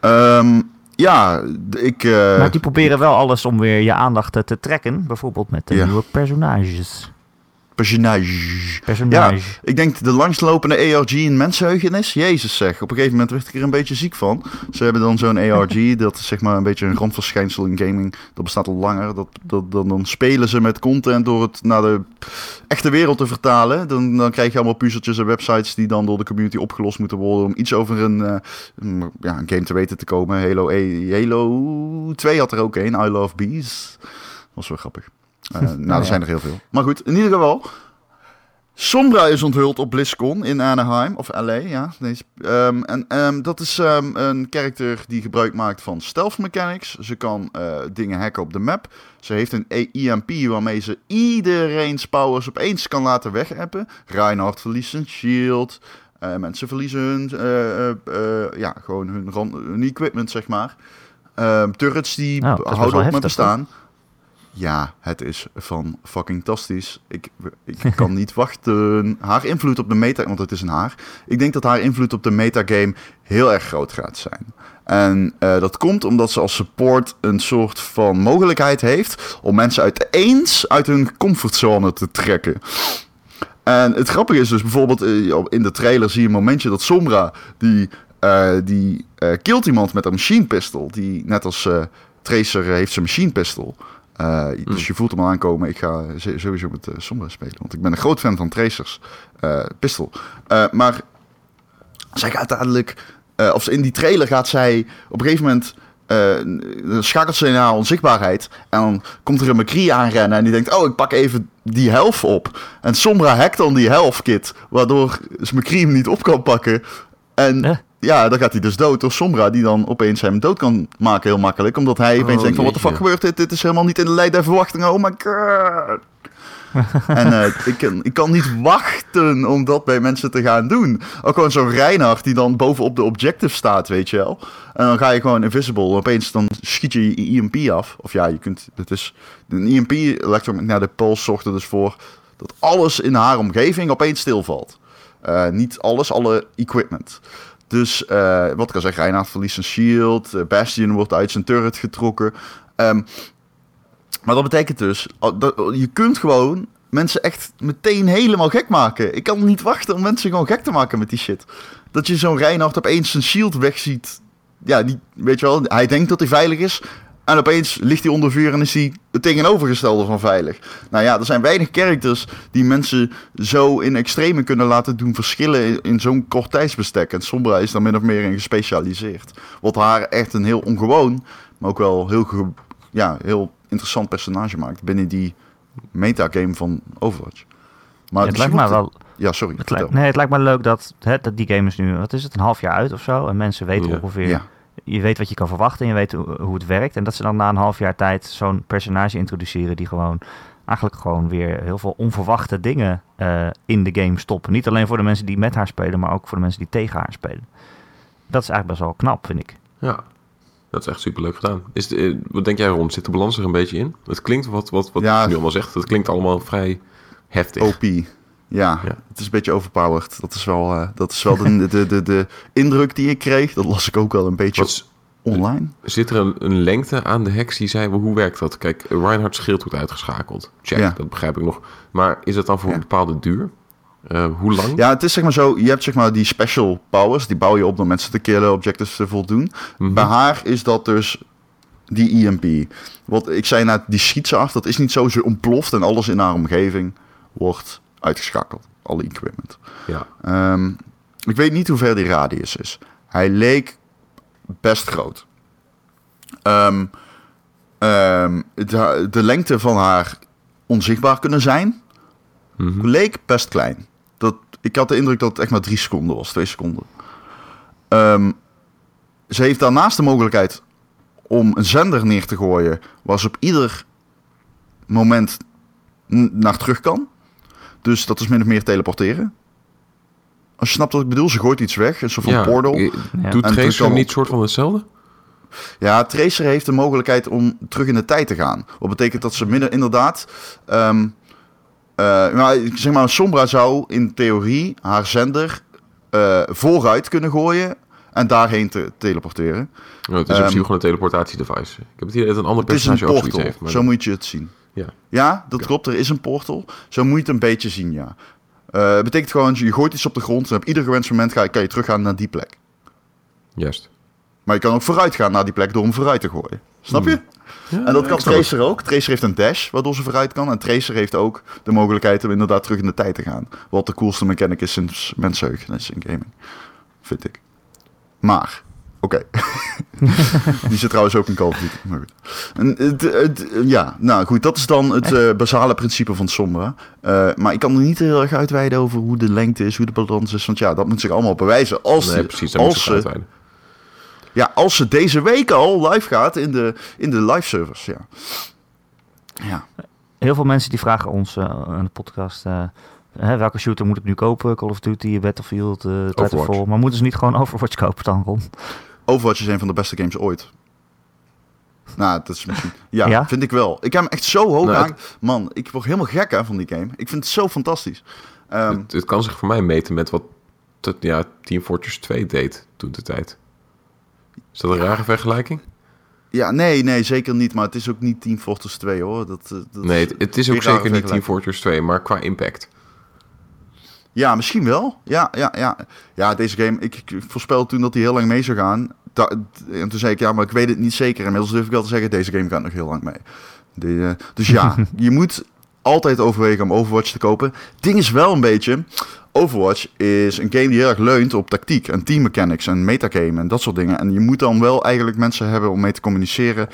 Ehm, ja, ik... eh, maar die proberen wel alles om weer je aandacht te, trekken. Bijvoorbeeld met de nieuwe personages. Personage. Personage. Ik denk de langslopende ARG in mensheugenis. Jezus zeg, op een gegeven moment werd ik er een beetje ziek van. Ze hebben dan zo'n ARG, dat is zeg maar een beetje een randverschijnsel in gaming. Dat bestaat al langer. Dat, dat, dan, dan spelen ze met content door het naar de echte wereld te vertalen. Dan, dan krijg je allemaal puzzeltjes en websites die dan door de community opgelost moeten worden. Om iets over een, eh, ja, een game te weten te komen. Halo, E- Halo 2 had er ook een, I Love Bees. was wel grappig. Eh, nou, er zijn er heel veel. Maar goed, in ieder geval. Sombra is onthuld op BlizzCon in Anaheim, of LA, ja. Nee, ehm, en ehm, dat is ehm, een character die gebruik maakt van stealth mechanics. Ze kan eh, dingen hacken op de map. Ze heeft een EMP waarmee ze iedereen's powers opeens kan laten wegappen. Reinhardt verliest zijn shield. eh, mensen verliezen hun, ja, gewoon hun, hun equipment, zeg maar. Turrets die Nou, houden op met bestaan. Ja, het is van fucking fantastisch. Ik, ik kan niet wachten. Haar invloed op de meta, want het is een haar. Ik denk dat haar invloed op de metagame heel erg groot gaat zijn. En eh, dat komt omdat ze als support een soort van mogelijkheid heeft om mensen uiteens uit hun comfortzone te trekken. En het grappige is dus bijvoorbeeld eh, in de trailer zie je een momentje dat Sombra die, eh, die killt iemand met een machine pistol. Die net als Tracer heeft zijn machine pistol. Eh, Dus je voelt hem al aankomen. Ik ga sowieso met eh, Sombra spelen. Want ik ben een groot fan van Tracers eh pistol. Maar zij gaat eh, of in die trailer gaat zij op een gegeven moment... dan schakelt ze naar onzichtbaarheid. En dan komt er een McCree aanrennen. En die denkt, oh, ik pak even die helft op. En Sombra hackt dan die helft kit. Waardoor ze McCree hem niet op kan pakken. En ja, dan gaat hij dus dood door Sombra. Die dan opeens hem dood kan maken heel makkelijk. Omdat hij opeens Oh, denkt van, wat de fuck gebeurt dit? Dit is helemaal niet in de lijn der verwachtingen. Oh my god. en eh, ik, kan, ik kan niet wachten om dat bij mensen te gaan doen. Ook gewoon zo'n Reinhardt die dan bovenop de objective staat, weet je wel. En dan ga je gewoon invisible. Opeens dan schiet je je EMP af. Of ja, je kunt... Het is, een EMP, electromagnetic pulse, zorgt er dus voor dat alles in haar omgeving opeens stilvalt. Eh, niet alles, alle equipment. Dus eh, wat ik al zeg, Reinhardt verliest zijn shield. eh, Bastion wordt uit zijn turret getrokken. Ehm, maar dat betekent dus, je kunt gewoon mensen echt meteen helemaal gek maken. Ik kan niet wachten om mensen gewoon gek te maken met die shit. Dat je zo'n Reinhardt opeens zijn shield wegziet. Ja, die, weet je wel, hij denkt dat hij veilig is. En opeens ligt hij onder vuur en is hij het tegenovergestelde van veilig. Nou ja, er zijn weinig characters die mensen zo in extreme kunnen laten doen verschillen in, in zo'n kort tijdsbestek. En Sombra is daar min of meer in gespecialiseerd. Wat haar echt een heel ongewoon, maar ook wel heel, ja, heel interessant personage maakt binnen die metagame van Overwatch. Maar Ja, het lijkt me wel Ja, sorry. Het lijkt, nee, het lijkt me leuk dat, hè, dat die game is nu, wat is het, een half jaar uit of zo. En mensen weten Ja. ongeveer, Ja. Je weet wat je kan verwachten en je weet hoe, hoe het werkt. En dat ze dan na een half jaar tijd zo'n personage introduceren die gewoon, eigenlijk gewoon weer heel veel onverwachte dingen eh, in de game stoppen. Niet alleen voor de mensen die met haar spelen, maar ook voor de mensen die tegen haar spelen. Dat is eigenlijk best wel knap, vind ik. Ja, dat is echt superleuk gedaan. Is de, eh, wat denk jij, Ron? Zit de balans er een beetje in? Het klinkt, wat, wat, wat Ja. je nu allemaal zegt, het klinkt allemaal vrij heftig. OP. Ja, Ja. het is een beetje overpowered. Dat is wel, eh, dat is wel de, de, de, de indruk die ik kreeg. Dat las ik ook wel een beetje Wat, online. zit er een, een lengte aan de hacks die zei, hoe werkt dat? Kijk, Reinhardt schild wordt uitgeschakeld. Check, Ja. dat begrijp ik nog. Maar is dat dan voor Ja. een bepaalde duur? Eh, hoe lang? Ja, het is zeg maar zo. Je hebt zeg maar die special powers. Die bouw je op door mensen te killen, objectives te voldoen. Mhm. Bij haar is dat dus die EMP. Wat ik zei net, die schiet ze af. Dat is niet zo. Ze ontploft en alles in haar omgeving wordt uitgeschakeld. Alle equipment. Ja. Ehm, ik weet niet hoe ver die radius is. Hij leek best groot. Ehm, ehm, de, de lengte van haar onzichtbaar kunnen zijn, Mhm. leek best klein. Dat, ik had de indruk dat het echt maar drie seconden was, twee seconden. Ze heeft daarnaast de mogelijkheid om een zender neer te gooien, waar ze op ieder moment naar terug kan. Dus dat is min of meer teleporteren. Als je snapt wat ik bedoel, ze gooit iets weg, een soort van portal. eh, Ja. Doet En Tracer kan- niet soort van hetzelfde? Ja, Tracer heeft de mogelijkheid om terug in de tijd te gaan. Wat betekent dat ze midden inderdaad. ehm eh, nou, zeg maar, Sombra zou in theorie haar zender eh, vooruit kunnen gooien en daarheen te teleporteren. Oh, het is in Ehm, principe gewoon een teleportatiedevice. Ik heb het hier dat een ander Het is een personage portal, heeft. Maar zo moet je het zien. Ja. Ja, dat klopt, er is een portal. Zo moet je het een beetje zien, ja. Eh, Het betekent gewoon, je gooit iets op de grond en op ieder gewenst moment ga, kan je teruggaan naar die plek. Juist. Maar je kan ook vooruit gaan naar die plek door hem vooruit te gooien. Snap je? Ja, En dat kan het. Tracer ook. Tracer heeft een dash, waardoor ze vooruit kan. En Tracer heeft ook de mogelijkheid om inderdaad terug in de tijd te gaan. Wat de coolste mechanic is sinds mensenheugenis in gaming. Vind ik. Maar, oké. Die zit trouwens ook in Call of Duty. Maar goed. En het, het- ja, nou goed, dat is dan het eh, basale principe van Sombra. Eh, maar ik kan er niet heel erg uitweiden over hoe de lengte is, hoe de balans is. Want ja, dat moet zich allemaal bewijzen. Als, Nee, die- precies. Moet als, ze ze, uitweiden. ja, als ze deze week al live gaat in de, in de live servers. Ja. Ja. Heel veel mensen die vragen ons eh, aan de podcast... eh, hè, welke shooter moet ik nu kopen? Call of Duty, Battlefield, eh Titanfall. Maar moeten ze niet gewoon Overwatch kopen dan, Ron? Overwatch is een van de beste games ooit. Nou, dat is misschien... Ja, Ja? vind ik wel. Ik heb hem echt zo hoog Nou, aan. Man, ik word helemaal gek hè, van die game. Ik vind het zo fantastisch. Ehm, het, het kan zich voor mij meten met wat tot, ja, Team Fortress 2 deed toen de tijd. Is dat een rare vergelijking? ja, nee, nee, zeker niet. Maar het is ook niet Team Fortress 2 hoor. Dat, eh, dat Nee, het, het is ook zeker niet Team. Fortress 2, maar qua impact. Ja, misschien wel. Ja, ja, ja. Ja, deze game, ik, ik voorspelde toen dat hij heel lang mee zou gaan. Da- en toen zei ik, ja, maar ik weet het niet zeker. Inmiddels durf ik wel te zeggen, deze game gaat nog heel lang mee. Eh, dus ja, je moet altijd overwegen om Overwatch te kopen. Ding is wel een beetje, Overwatch is een game die heel erg leunt op tactiek en team mechanics en metagame en dat soort dingen. En je moet dan wel eigenlijk mensen hebben om mee te communiceren.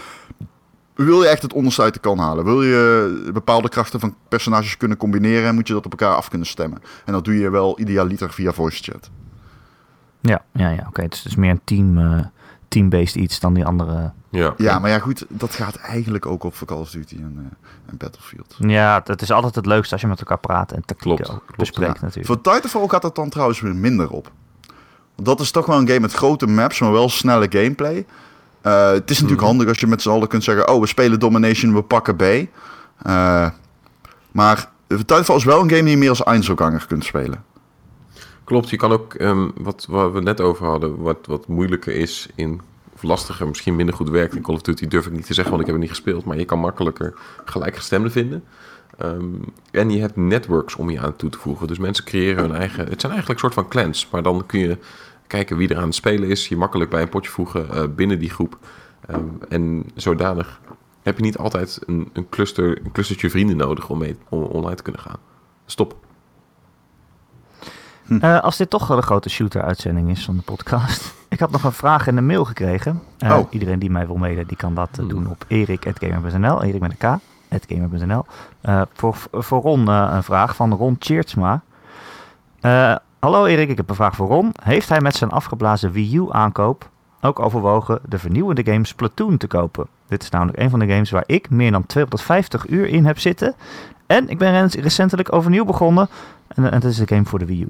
Wil je echt het onderste uit de kan halen? Wil je bepaalde krachten van personages kunnen combineren? Moet je dat op elkaar af kunnen stemmen? En dat doe je wel idealiter via voice chat. Ja, ja, ja oké. Het is dus meer een team, eh, team-based iets dan die andere... Ja, Ja, maar ja, goed, dat gaat eigenlijk ook op voor Call of Duty en, eh, en Battlefield. Ja, het is altijd het leukste als je met elkaar praat en tactiek Klopt, klopt, bespreekt Ja. natuurlijk. Voor Titanfall gaat dat dan trouwens weer minder op. Want dat is toch wel een game met grote maps, maar wel snelle gameplay. Eh, het is natuurlijk Mhm. handig als je met z'n allen kunt zeggen... oh, we spelen Domination, we pakken B. Eh, maar Titanfall is wel een game die je meer als Einzelganger kunt spelen. Klopt, je kan ook, ehm, wat, wat we net over hadden, wat, wat moeilijker is in, of lastiger, misschien minder goed werkt in Call of Duty, durf ik niet te zeggen, want ik heb het niet gespeeld, maar je kan makkelijker gelijkgestemden vinden. Ehm, en je hebt networks om je aan toe te voegen. Dus mensen creëren hun eigen, het zijn eigenlijk een soort van clans, maar dan kun je kijken wie er aan het spelen is, je makkelijk bij een potje voegen eh, binnen die groep. Ehm, en zodanig heb je niet altijd een, een, cluster, een clustertje vrienden nodig om mee om online te kunnen gaan. Stop. Eh, als dit toch wel een grote shooter-uitzending is van de podcast. Ik had nog een vraag in de mail gekregen. Eh, Oh. Iedereen die mij wil mailen, die kan dat Hmm. doen op erik.gamer.nl. Erik met een K. Gamer.nl. Eh, voor, voor Ron een vraag van Ron Tjeertsma. Hallo Erik, ik heb een vraag voor Ron. Heeft hij met zijn afgeblazen Wii U aankoop ook overwogen de vernieuwende game Splatoon te kopen? Dit is namelijk een van de games waar ik meer dan 250 uur in heb zitten. En ik ben rec- recentelijk overnieuw begonnen. En, en het is een game voor de Wii U.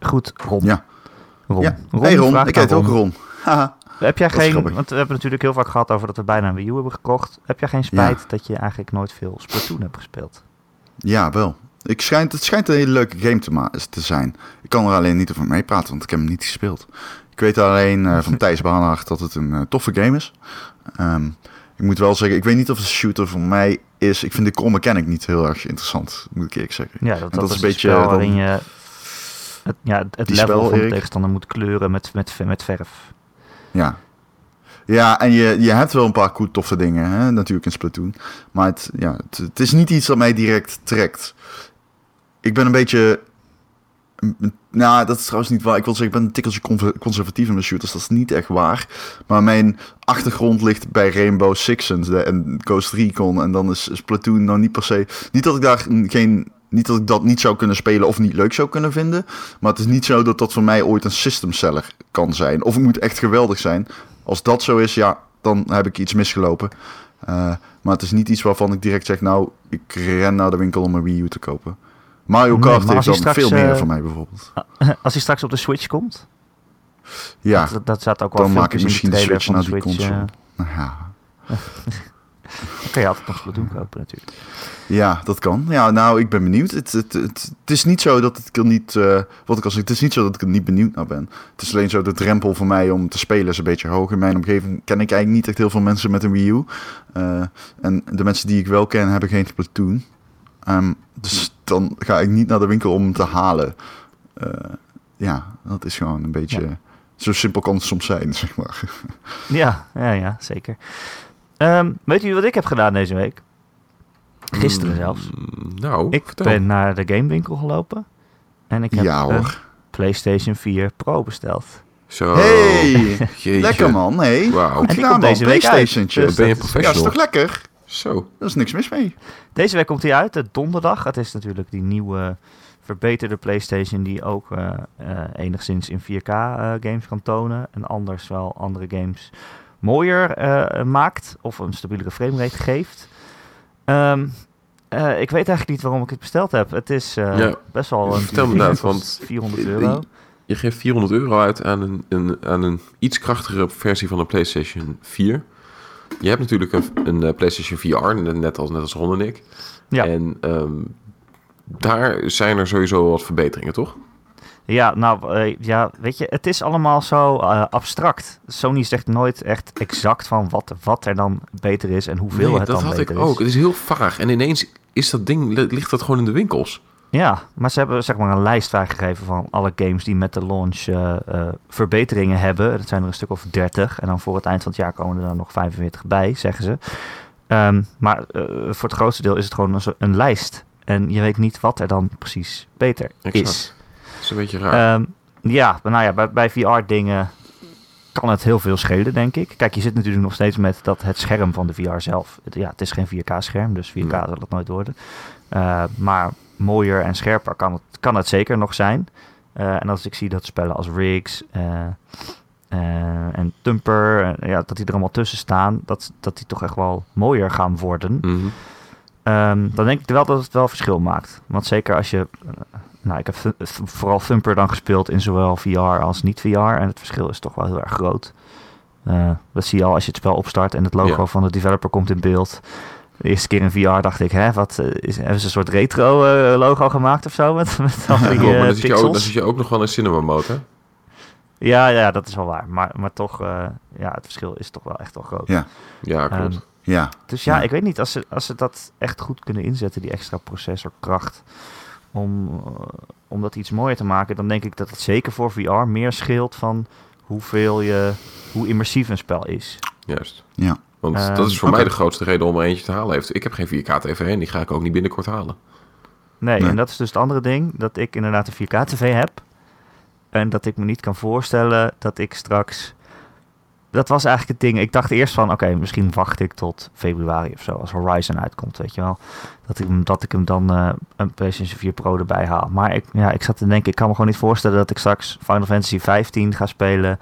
Goed, Ron. Ja. Ron. Ja. hey Ron, ik heet ook Ron. Haha. Heb jij geen, grappig. want we hebben natuurlijk heel vaak gehad over dat we bijna een Wii U hebben gekocht. Heb jij geen spijt dat je eigenlijk nooit veel Splatoon hebt gespeeld? ja, wel. Ik schijnt, het schijnt een hele leuke game te, zijn. Ik kan er alleen niet over meepraten, want ik heb hem niet gespeeld. Ik weet alleen eh, van Thijs Baanhaag dat het een eh, toffe game is. Ehm, ik moet wel zeggen, ik weet niet of het een shooter voor mij is. Ik vind de core mechanic niet heel erg interessant, moet ik eerlijk zeggen. Ja, dat, dat, dat is een beetje spel waarin je het, ja, het- level spel, van de tegenstander moet kleuren met, met, met verf. Ja. Ja, en je, je hebt wel een paar cool toffe dingen, hè? natuurlijk in Splatoon. Maar het, ja, het, het is niet iets dat mij direct trekt. Ik ben een beetje... Nou, dat is trouwens niet waar. Ik wil zeggen, ik ben een tikkeltje conservatief in mijn shooters. Dat is niet echt waar. Maar mijn achtergrond ligt bij Rainbow de- en Ghost Recon. En dan is Splatoon nou niet per se... Niet dat ik daar geen... Niet dat ik dat niet zou kunnen spelen of niet leuk zou kunnen vinden. Maar het is niet zo dat dat voor mij ooit een system seller kan zijn. Of het moet echt geweldig zijn. Als dat zo is, ja, dan heb ik iets misgelopen. Eh, Maar het is niet iets waarvan ik direct zeg, nou, ik ren naar de winkel om een Wii U te kopen. Mario Nee, Kart als heeft dan straks, veel meer eh, voor mij bijvoorbeeld. Als hij straks op de Switch komt, Ja, dat, dat zat ook wel dan maak ik misschien de switch van naar de die Switch. console. Nou ja. dan kan je altijd nog Splatoon kopen natuurlijk. Ja, dat kan. Ja, nou, ik ben benieuwd. Het, het, het, het is niet zo dat ik er niet, eh, wat ik al zei, het is niet zo dat ik er niet benieuwd naar ben. Het is alleen zo de drempel voor mij om te spelen is een beetje hoog. In mijn omgeving ken ik eigenlijk niet echt heel veel mensen met een Wii U. Eh, en de mensen die ik wel ken hebben geen Splatoon. Ehm, dus dan ga ik niet naar de winkel om hem te halen. Eh, ja, dat is gewoon een beetje... Ja. Zo simpel kan het soms zijn, zeg maar. Ja, ja, ja zeker. Ehm, weet u wat ik heb gedaan deze week? Gisteren zelfs. Mm, Nou, Ik vertel. ben naar de gamewinkel gelopen. En ik heb Ja een. PlayStation 4 Pro besteld. Zo. Hey, lekker man. Hey, Wauw. goed En die gedaan komt man. deze week uit. Dus Ben je een dat is- Ja, is toch lekker? Zo. Daar is niks mis mee. Deze week komt hij uit, de donderdag. Het is natuurlijk die nieuwe verbeterde PlayStation die ook eh, eh, enigszins in 4K eh, games kan tonen. En anders wel andere games mooier maakt of een stabielere framerate geeft. Eh, ik weet eigenlijk niet waarom ik het besteld heb. Het is Ja, best wel een vertel me want- 400 euro. Je geeft 400 euro uit aan een, een, aan een iets krachtigere versie van de PlayStation 4. Je hebt natuurlijk een, een eh, PlayStation VR, net als, net als Ron en ik. Ja. En ehm, daar zijn er sowieso wat verbeteringen, toch? Ja, nou, eh, ja, weet je, het is allemaal zo eh, abstract. Sony zegt nooit echt exact van wat, wat er dan beter is en hoeveel Nee, het dat dan had ik beter ook. is. Het is heel vaag. En ineens is dat ding, li- ligt dat gewoon in de winkels. Ja, maar ze hebben zeg maar een lijst vrijgegeven van alle games die met de launch eh, eh, verbeteringen hebben. Dat zijn er een stuk of 30. En dan voor het eind van het jaar komen er dan nog 45 bij, zeggen ze. Ehm, maar eh, voor het grootste deel is het gewoon een, lijst. En je weet niet wat er dan precies beter Exact. is. Dat is een beetje raar. Ehm, ja, nou ja, bij, bij VR-dingen kan het heel veel schelen, denk ik. Kijk, je zit natuurlijk nog steeds met dat het scherm van de VR zelf. Het- ja, het is geen 4K-scherm, dus 4K Nee. zal het nooit worden. Uh, maar mooier en scherper kan het, kan het zeker nog zijn. Uh, en als ik zie dat spellen als Riggs uh, en Tumper, ja, dat die er allemaal tussen staan, dat, dat die toch echt wel mooier gaan worden. Mm -hmm. um, dan denk ik wel dat het wel verschil maakt. Want zeker als je nou, ik heb vooral Thumper dan gespeeld in zowel VR als niet VR. En het verschil is toch wel heel erg groot. Uh, dat zie je al als je het spel opstart en het logo ja. van de developer komt in beeld. De eerste keer in VR dacht ik, hè, wat, is, hebben ze een soort retro uh, logo gemaakt of zo? Met, met al die, ja, uh, dan, zit je ook, dan zit je ook nog wel in cinema mode, hè? Ja, ja, dat is wel waar. Maar, maar toch, uh, ja, het verschil is toch wel echt wel groot. Ja, ja klopt. Um, ja. Dus ja, ja, ik weet niet, als ze, als ze dat echt goed kunnen inzetten, die extra processorkracht om, uh, om dat iets mooier te maken, dan denk ik dat het zeker voor VR meer scheelt van hoeveel je, hoe immersief een spel is. Juist. Ja. Want uh, dat is voor okay. mij de grootste reden om er eentje te halen. Heeft. Ik heb geen 4K-TV en die ga ik ook niet binnenkort halen. Nee, nee, en dat is dus het andere ding, dat ik inderdaad een 4K-TV heb. En dat ik me niet kan voorstellen dat ik straks... Dat was eigenlijk het ding. Ik dacht eerst van, oké, okay, misschien wacht ik tot februari of zo, als Horizon uitkomt, weet je wel. Dat ik, dat ik hem dan uh, een PlayStation 4 Pro erbij haal. Maar ik, ja, ik zat te denken, ik kan me gewoon niet voorstellen dat ik straks Final Fantasy 15 ga spelen.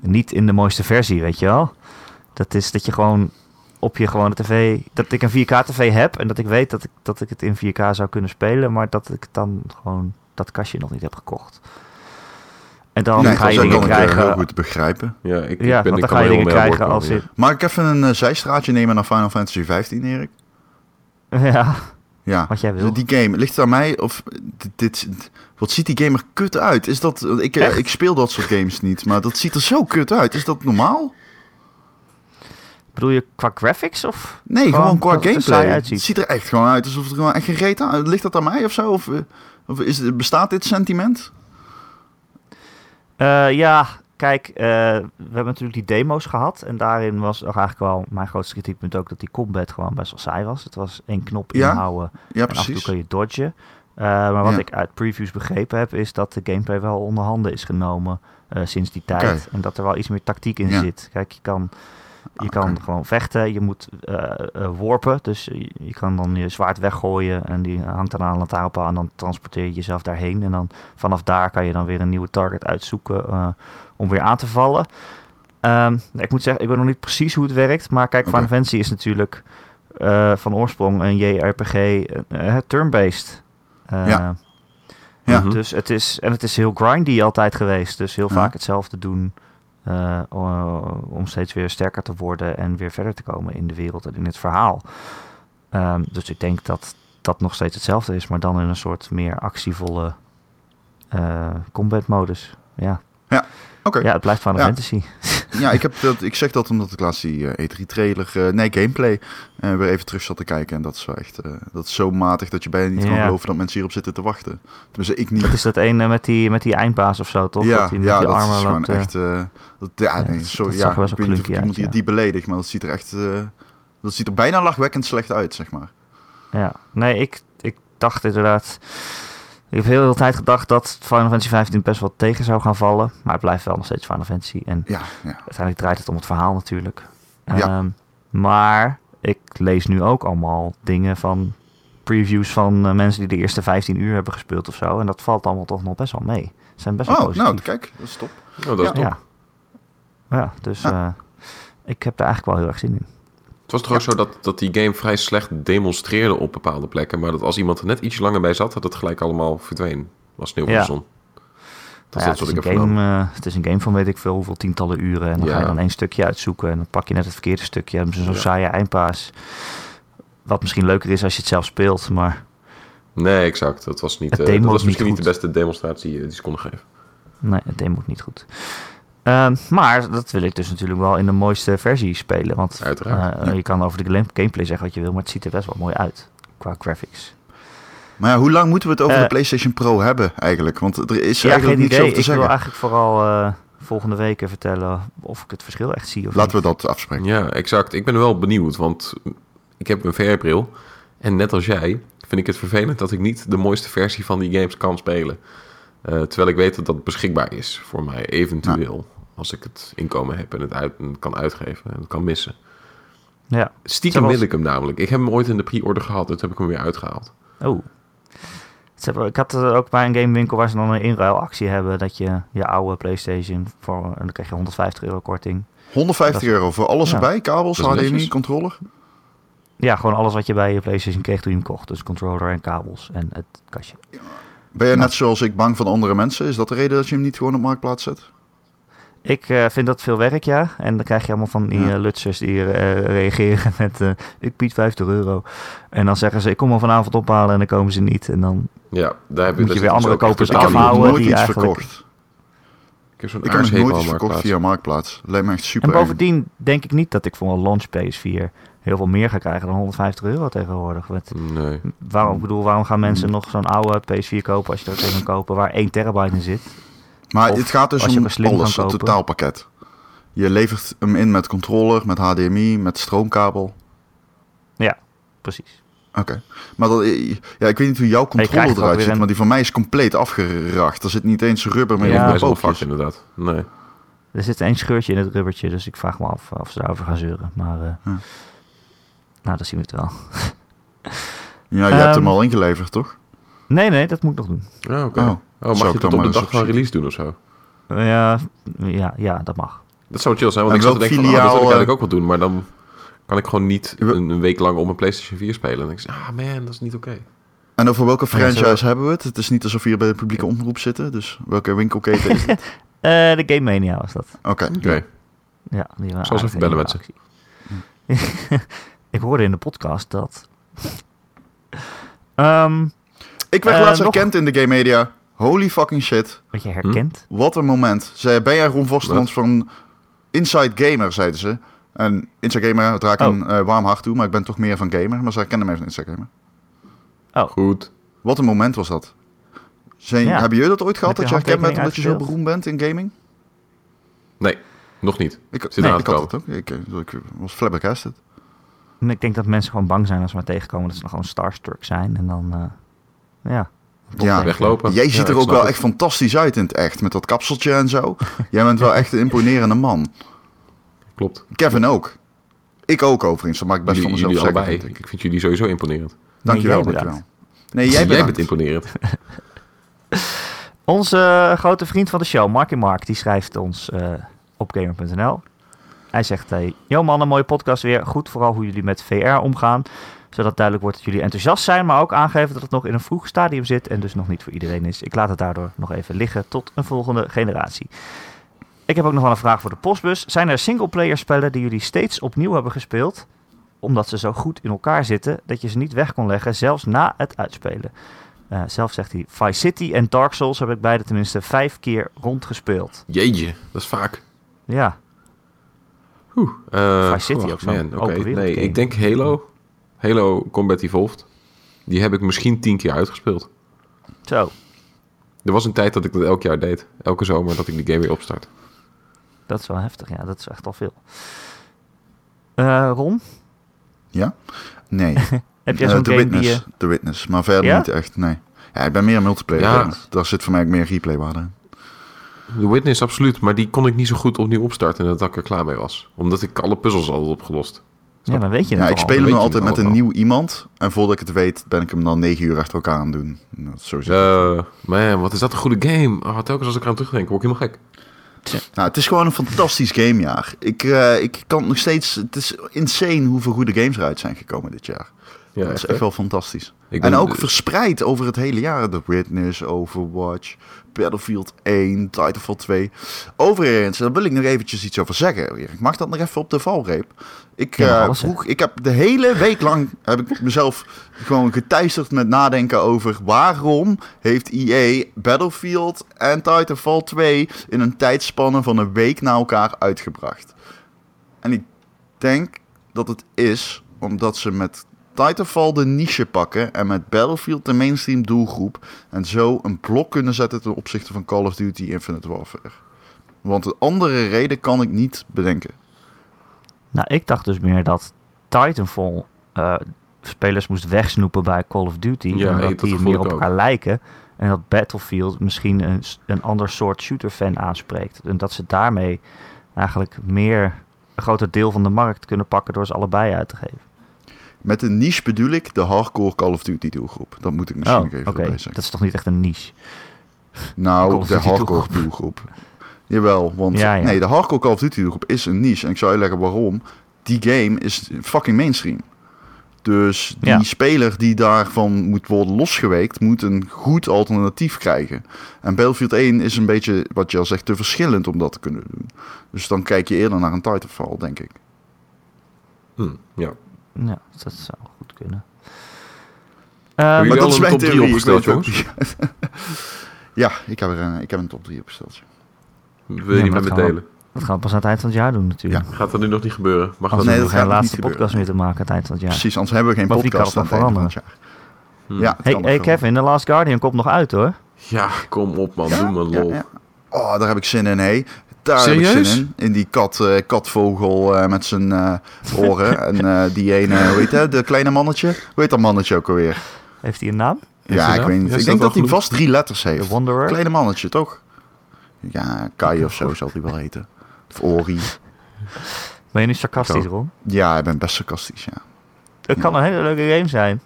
Niet in de mooiste versie, weet je wel. Dat is dat je gewoon op je gewone tv, dat ik een 4K tv heb en dat ik weet dat ik, dat ik het in 4K zou kunnen spelen, maar dat ik dan gewoon dat kastje nog niet heb gekocht. En dan nee, ga je dingen krijgen. Ik heel goed begrijpen. Ja, ik, ja ik ben, want ik dan ga je dingen krijgen als ja. je. Mag ik even een uh, zijstraatje nemen naar Final Fantasy 15, Erik? Ja. Ja. Wat jij wil. Die game, ligt het aan mij of dit, dit wat ziet die game er kut uit? Is dat, ik, Echt? ik speel dat soort games niet, maar dat ziet er zo kut uit. Is dat normaal? Bedoel je qua graphics of? Nee, gewoon, gewoon qua het gameplay. Het ziet er echt gewoon uit alsof er gewoon echt geen reet aan... Ligt dat aan mij of zo? Of, uh, of is, bestaat dit sentiment? Uh, ja, kijk, uh, we hebben natuurlijk die demo's gehad. En daarin was toch eigenlijk wel mijn grootste kritiekpunt ook dat die combat gewoon best wel saai was. Het was één knop Ja, inhouden Ja, en af en toe precies. kun je dodgen. Uh, maar wat Ja. ik uit previews begrepen heb, is dat de gameplay wel onder handen is genomen sinds die tijd. En dat er wel iets meer tactiek in Ja. zit. Kijk, je kan, je kan gewoon vechten, je moet uh, uh, worpen. Dus je, je kan dan je zwaard weggooien en die hangt dan aan een lantaarnpaal en dan transporteer je jezelf daarheen. En dan vanaf daar kan je dan weer een nieuwe target uitzoeken uh, om weer aan te vallen. Um, ik moet zeggen, ik weet nog niet precies hoe het werkt. Maar kijk, Oké. Final Fantasy is natuurlijk eh, van oorsprong een JRPG, uh, turn-based. Uh, Ja. Ja. Dus het is, en het is heel grindy altijd geweest. Dus heel Ja. vaak hetzelfde doen. Eh, om steeds weer sterker te worden en weer verder te komen in de wereld en in het verhaal. Ehm, dus ik denk dat dat nog steeds hetzelfde is, maar dan in een soort meer actievolle eh, combat modus. Ja. Oké. ja, het blijft Final Ja. Fantasy. Ja, ik, heb dat, ik zeg dat omdat ik laatst die eh, E3-trailer, nee, gameplay, eh, weer even terug zat te kijken. En dat is wel echt, eh, dat is zo matig dat je bijna niet kan Ja. geloven dat mensen hierop zitten te wachten. Tenminste, ik niet. Dat is dat ene met die, met die eindbaas of zo, toch? ja, dat die met ja, die dat armen is gewoon loopt, eh. echt, eh, dat, ja, nee, dat- sorry, dat ja, ik weet niet of iemand hier die beledigt, maar dat ziet er echt, eh, dat ziet er bijna lachwekkend slecht uit, zeg maar. Ja, nee, ik, ik dacht inderdaad. Ik heb heel veel tijd gedacht dat Final Fantasy 15 best wel tegen zou gaan vallen. Maar het blijft wel nog steeds Final Fantasy. En Ja, ja. uiteindelijk draait het om het verhaal natuurlijk. Ja. Ehm, maar ik lees nu ook allemaal dingen van previews van eh, mensen die de eerste 15 uur hebben gespeeld of zo. En dat valt allemaal toch nog best wel mee. Ze zijn best wel Oh, positief. nou, kijk, dat is top. Oh, dat is Ja. top. ja. ja, dus Ja. eh, ik heb er eigenlijk wel heel erg zin in. Het was toch ook zo dat, dat die game vrij slecht demonstreerde op bepaalde plekken. Maar dat als iemand er net iets langer bij zat, dat het gelijk allemaal verdween. Was sneeuw van de zon. Dat Nou is ja, dat het, is een game, eh, het is een game van weet ik veel hoeveel tientallen uren. En dan Ja. ga je dan één stukje uitzoeken. En dan pak je net het verkeerde stukje. En zo'n Ja. saaie eindpaas. Wat misschien leuker is als je het zelf speelt. Maar Nee, exact. Dat was, niet, demo dat was is misschien niet niet de beste demonstratie eh, die ze konden geven. nee, het demo moet niet goed. Ehm, maar dat wil ik dus natuurlijk wel in de mooiste versie spelen. Want Uiteraard, eh, ja. je kan over de game- gameplay zeggen wat je wil. Maar het ziet er best wel mooi uit. Qua graphics. Maar ja, hoe lang moeten we het over Eh, de PlayStation Pro hebben eigenlijk? Want er is Ja, eigenlijk geen niets idee. over te Ik wil zeggen. eigenlijk vooral eh, volgende week vertellen of ik het verschil echt zie. Of Laten niet. we dat afspreken. Ja, exact. Ik ben wel benieuwd, want ik heb een VR-bril. En net als jij vind ik het vervelend dat ik niet de mooiste versie van die games kan spelen. Eh, terwijl ik weet dat dat beschikbaar is voor mij, eventueel. Als ik het inkomen heb en het uit, en het kan uitgeven en het kan missen. Ja. Stiekem Zoals- wil ik hem namelijk. Ik heb hem ooit in de pre-order gehad, dus heb ik hem weer uitgehaald. Oh. Ik had er ook bij een gamewinkel waar ze dan een inruilactie hebben. Dat je je oude PlayStation voor. En dan krijg je 150 euro korting. 150 Dat is- euro voor alles Ja. erbij, kabels, Dat HDMI, controller. Ja, gewoon alles wat je bij je PlayStation kreeg toen je hem kocht. Dus controller en kabels en het kastje. Ben je Ja. net zoals ik bang van andere mensen? Is dat de reden dat je hem niet gewoon op marktplaats zet? Ik eh, vind dat veel werk, ja. En dan krijg je allemaal van die Ja. eh, lutsers die eh, reageren met... eh, ik bied 50 euro. En dan zeggen ze, ik kom hem vanavond ophalen en dan komen ze niet. En dan... Ja, daar heb Moet daar je weer andere dus echt kopers totaal ik heb afhouden die iets eigenlijk- verkocht. Ik heb zo'n Ik heb nooit iets verkocht via marktplaats. Lijkt me echt super En eng. bovendien denk ik niet dat ik voor een launch PS4 heel veel meer ga krijgen dan 150 euro tegenwoordig. Met, Nee. waarom, ik bedoel, waarom gaan mensen nog zo'n oude PS4 kopen als je er tegen kan kopen waar 1 terabyte in zit? Maar Of het gaat dus om alles, het totaalpakket. Je levert hem in met controller, met HDMI, met stroomkabel. Precies. Oké. Maar dat, ja, ik weet niet hoe jouw controller er eruit ziet, een- maar die van mij is compleet afgeracht. Er zit niet eens rubber meer Ja. op Ja, de vak inderdaad. Nee. Er zit één scheurtje in het rubbertje, dus ik vraag me af of ze daarover gaan zeuren. Maar eh, Ja. Nou, dat zien we het wel. Ja, je hebt Ehm, hem al ingeleverd, toch? Nee, nee, dat moet ik nog doen. Ja, oké. Oh, Oh, zou mag ik je dan dat op maar de dag van release doen of zo? Eh, ja, ja, ja, dat mag. Dat zou chill zijn, want En ik zat te denken van, ah, dat wil ik filiaal, eigenlijk ook wel doen, maar dan kan ik gewoon niet een, week lang op mijn PlayStation 4 spelen. En dan denk ik, ah man, dat is niet oké. En over welke Ja, franchise zo- hebben we het? Het is niet alsof we hier bij de publieke omroep zitten. Dus welke winkelketen is het? Eh, de Game Mania was dat. Oké. Oké. Ja, die waren eens even bellen met ze. ik hoorde in de podcast dat... Ehm Ik werd Eh, laatst nog- herkend in de game media. Holy fucking shit. wat je herkent. Wat een moment. Zei, ben jij Ron Vostermans van Inside Gamer, zeiden ze. En Inside Gamer draag ik Oh. een eh, warm hart toe, maar ik ben toch meer van gamer. Maar ze herkennen mij van Inside Gamer. Goed. Wat een moment was dat. Zijn, Ja. Hebben jullie dat ooit gehad, dat je herkend bent omdat je zo beroemd bent in gaming? Nee, nog niet. Ik, Zit nee, ik te had het ook. Ik, eh, ik was flabbergasted. En ik denk dat mensen gewoon bang zijn als ze maar tegenkomen dat ze nog gewoon starstruck zijn. En dan, eh, ja. Ja, Weglopen. Jij Ja, ziet er ook wel het. echt fantastisch uit in het echt. Met dat kapseltje en zo. Jij bent wel echt een imponerende man. Klopt. Kevin ook. Ik ook overigens. Dat mag ik best Jullie, van jullie mezelf zeggen. allebei. vind ik. Ik vind jullie sowieso imponerend. Dankjewel, jij dankjewel. bedankt. Nee, jij bent imponerend. Onze eh, grote vriend van de show, Marky Mark, die schrijft ons eh, op gamer.nl. hij zegt, hey, yo man, een mooie podcast weer. Goed vooral hoe jullie met VR omgaan. Zodat duidelijk wordt dat jullie enthousiast zijn, maar ook aangeven dat het nog in een vroeg stadium zit en dus nog niet voor iedereen is. Ik laat het daardoor nog even liggen tot een volgende generatie. Ik heb ook nog wel een vraag voor de postbus. Zijn er singleplayer spellen die jullie steeds opnieuw hebben gespeeld, omdat ze zo goed in elkaar zitten dat je ze niet weg kon leggen, zelfs na het uitspelen? Eh, zelf zegt hij, Vice City en Dark Souls heb ik beide tenminste vijf keer rondgespeeld. Jeetje, dat is vaak. Ja, Oeh, eh, Vice City oh, ook man, nee, game. ik denk Halo. Halo Combat Evolved. Die heb ik misschien tien keer uitgespeeld. zo. Er was een tijd dat ik dat elk jaar deed. Elke zomer dat ik die game weer opstart. Dat is wel heftig, ja, dat is echt al veel. Eh, Ron, Ja? Nee. heb jij Eh, zo'n The game die Witness. je... The Witness. Maar verder Ja? niet echt, nee. Ja, ik ben meer een multiplayer. Ja. Daar zit voor mij ook meer replaywaarde in. The Witness, absoluut. Maar die kon ik niet zo goed opnieuw opstarten nadat ik er klaar mee was. Omdat ik alle puzzels al had opgelost. Ja, dan weet je Ja, ik speel hem altijd met een nieuw iemand. En voordat ik het weet, ben ik hem dan negen uur achter elkaar aan het doen. Dat is. Eh man, wat is dat een goede game. Oh, telkens als ik eraan terugdenk, word ik helemaal gek. Nou, het is gewoon een fantastisch gamejaar. Ik, eh, ik kan nog steeds... Het is insane hoeveel goede games eruit zijn gekomen dit jaar. Ja, dat is echt, wel fantastisch. Ik en ben- ook verspreid over het hele jaar. The Witness, Overwatch, Battlefield 1, Titanfall 2. Overigens, daar wil ik nog eventjes iets over zeggen. Erik. Mag dat nog even op de valreep? Ik, Ja, eh, vroeg, ik heb de hele week lang heb ik mezelf gewoon geteisterd met nadenken over waarom heeft EA Battlefield en Titanfall 2 in een tijdspanne van een week na elkaar uitgebracht. En ik denk dat het is omdat ze met Titanfall de niche pakken en met Battlefield de mainstream doelgroep en zo een blok kunnen zetten ten opzichte van Call of Duty Infinite Warfare. Want een andere reden kan ik niet bedenken. Nou, ik dacht dus meer dat Titanfall eh, spelers moest wegsnoepen bij Call of Duty. Ja, omdat dat die meer op ook. elkaar lijken. En dat Battlefield misschien een, een ander soort shooter-fan aanspreekt. En dat ze daarmee eigenlijk meer een groter deel van de markt kunnen pakken door ze allebei uit te geven. Met een niche bedoel ik de hardcore Call of Duty doelgroep. Dat moet ik misschien Oh, nog even oké. erbij Dat zeggen. is toch niet echt een niche? Call Nou, of de Duty hardcore doelgroep. doelgroep. Jawel, want Ja, ja. nee, de hardcore Call of Duty doelgroep is een niche. En ik zou je leggen waarom. Die game is fucking mainstream. Dus die Ja. speler die daarvan moet worden losgeweekt, moet een goed alternatief krijgen. En Battlefield 1 is een beetje, wat je al zegt, te verschillend om dat te kunnen doen. Dus dan kijk je eerder naar een Titanfall, denk ik. Hm, ja. Ja, dat zou goed kunnen. Ehm, jullie al is een mijn top drie theorie, ik opgesteld, weet ook jongens? niet. ja, ik heb, er, een- ik heb een top 3 opgesteld. Wil je maar met dat me delen? dat gaan we pas aan het eind van het jaar doen natuurlijk. Ja. Gaat dat nu nog niet gebeuren? Mag Als dat we Nee, nog dat geen laatste niet podcast meer te maken aan het eind van het jaar. Precies, anders hebben we geen podcast aan het van het jaar. Ja, het Hey, hey. Kevin, The Last Guardian komt nog uit hoor. Ja, kom op man, Ja, doe me ja, lol. ja. Oh, daar heb ik zin in, hé. Daar heb ik Serieus? zin in. In die kat, eh, katvogel eh, met zijn eh, oren. en eh, die ene, hoe heet dat? De kleine mannetje? Hoe heet dat mannetje ook alweer? Heeft hij een naam? Heeft Ja, ik weet niet. Is ik denk dat hij vast drie letters The heeft. Wanderer? Kleine mannetje, toch? Ja, Kai of zo zal hij wel heten. Of Ori. Ben je nu sarcastisch. Ron? Ja, ik ben best sarcastisch, ja. Het kan een hele leuke game zijn.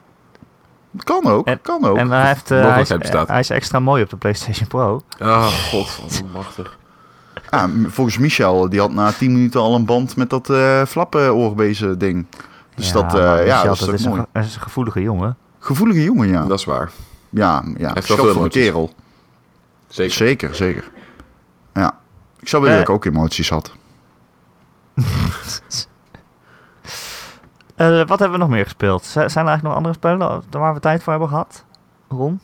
Kan ook, En- kan ook. En hij, heeft, eh, hij, is, hij is extra mooi op de PlayStation Pro. Ah, god, wat machtig. Ah, volgens Michel, die had na 10 minuten al een band met dat eh flappen oorbezen ding. Dus dat, eh, maar ja, Michel, dat is is, een, mooi. hij is een gevoelige jongen. Gevoelige jongen, ja. Dat is waar. Ja, ja. wel veel van een kerel. Zeker. Zeker, zeker. Ja. Ik zou willen Eh. dat ik ook emoties had. Eh, wat hebben we nog meer gespeeld? Z- zijn er eigenlijk nog andere spellen waar we tijd voor hebben gehad? Ron?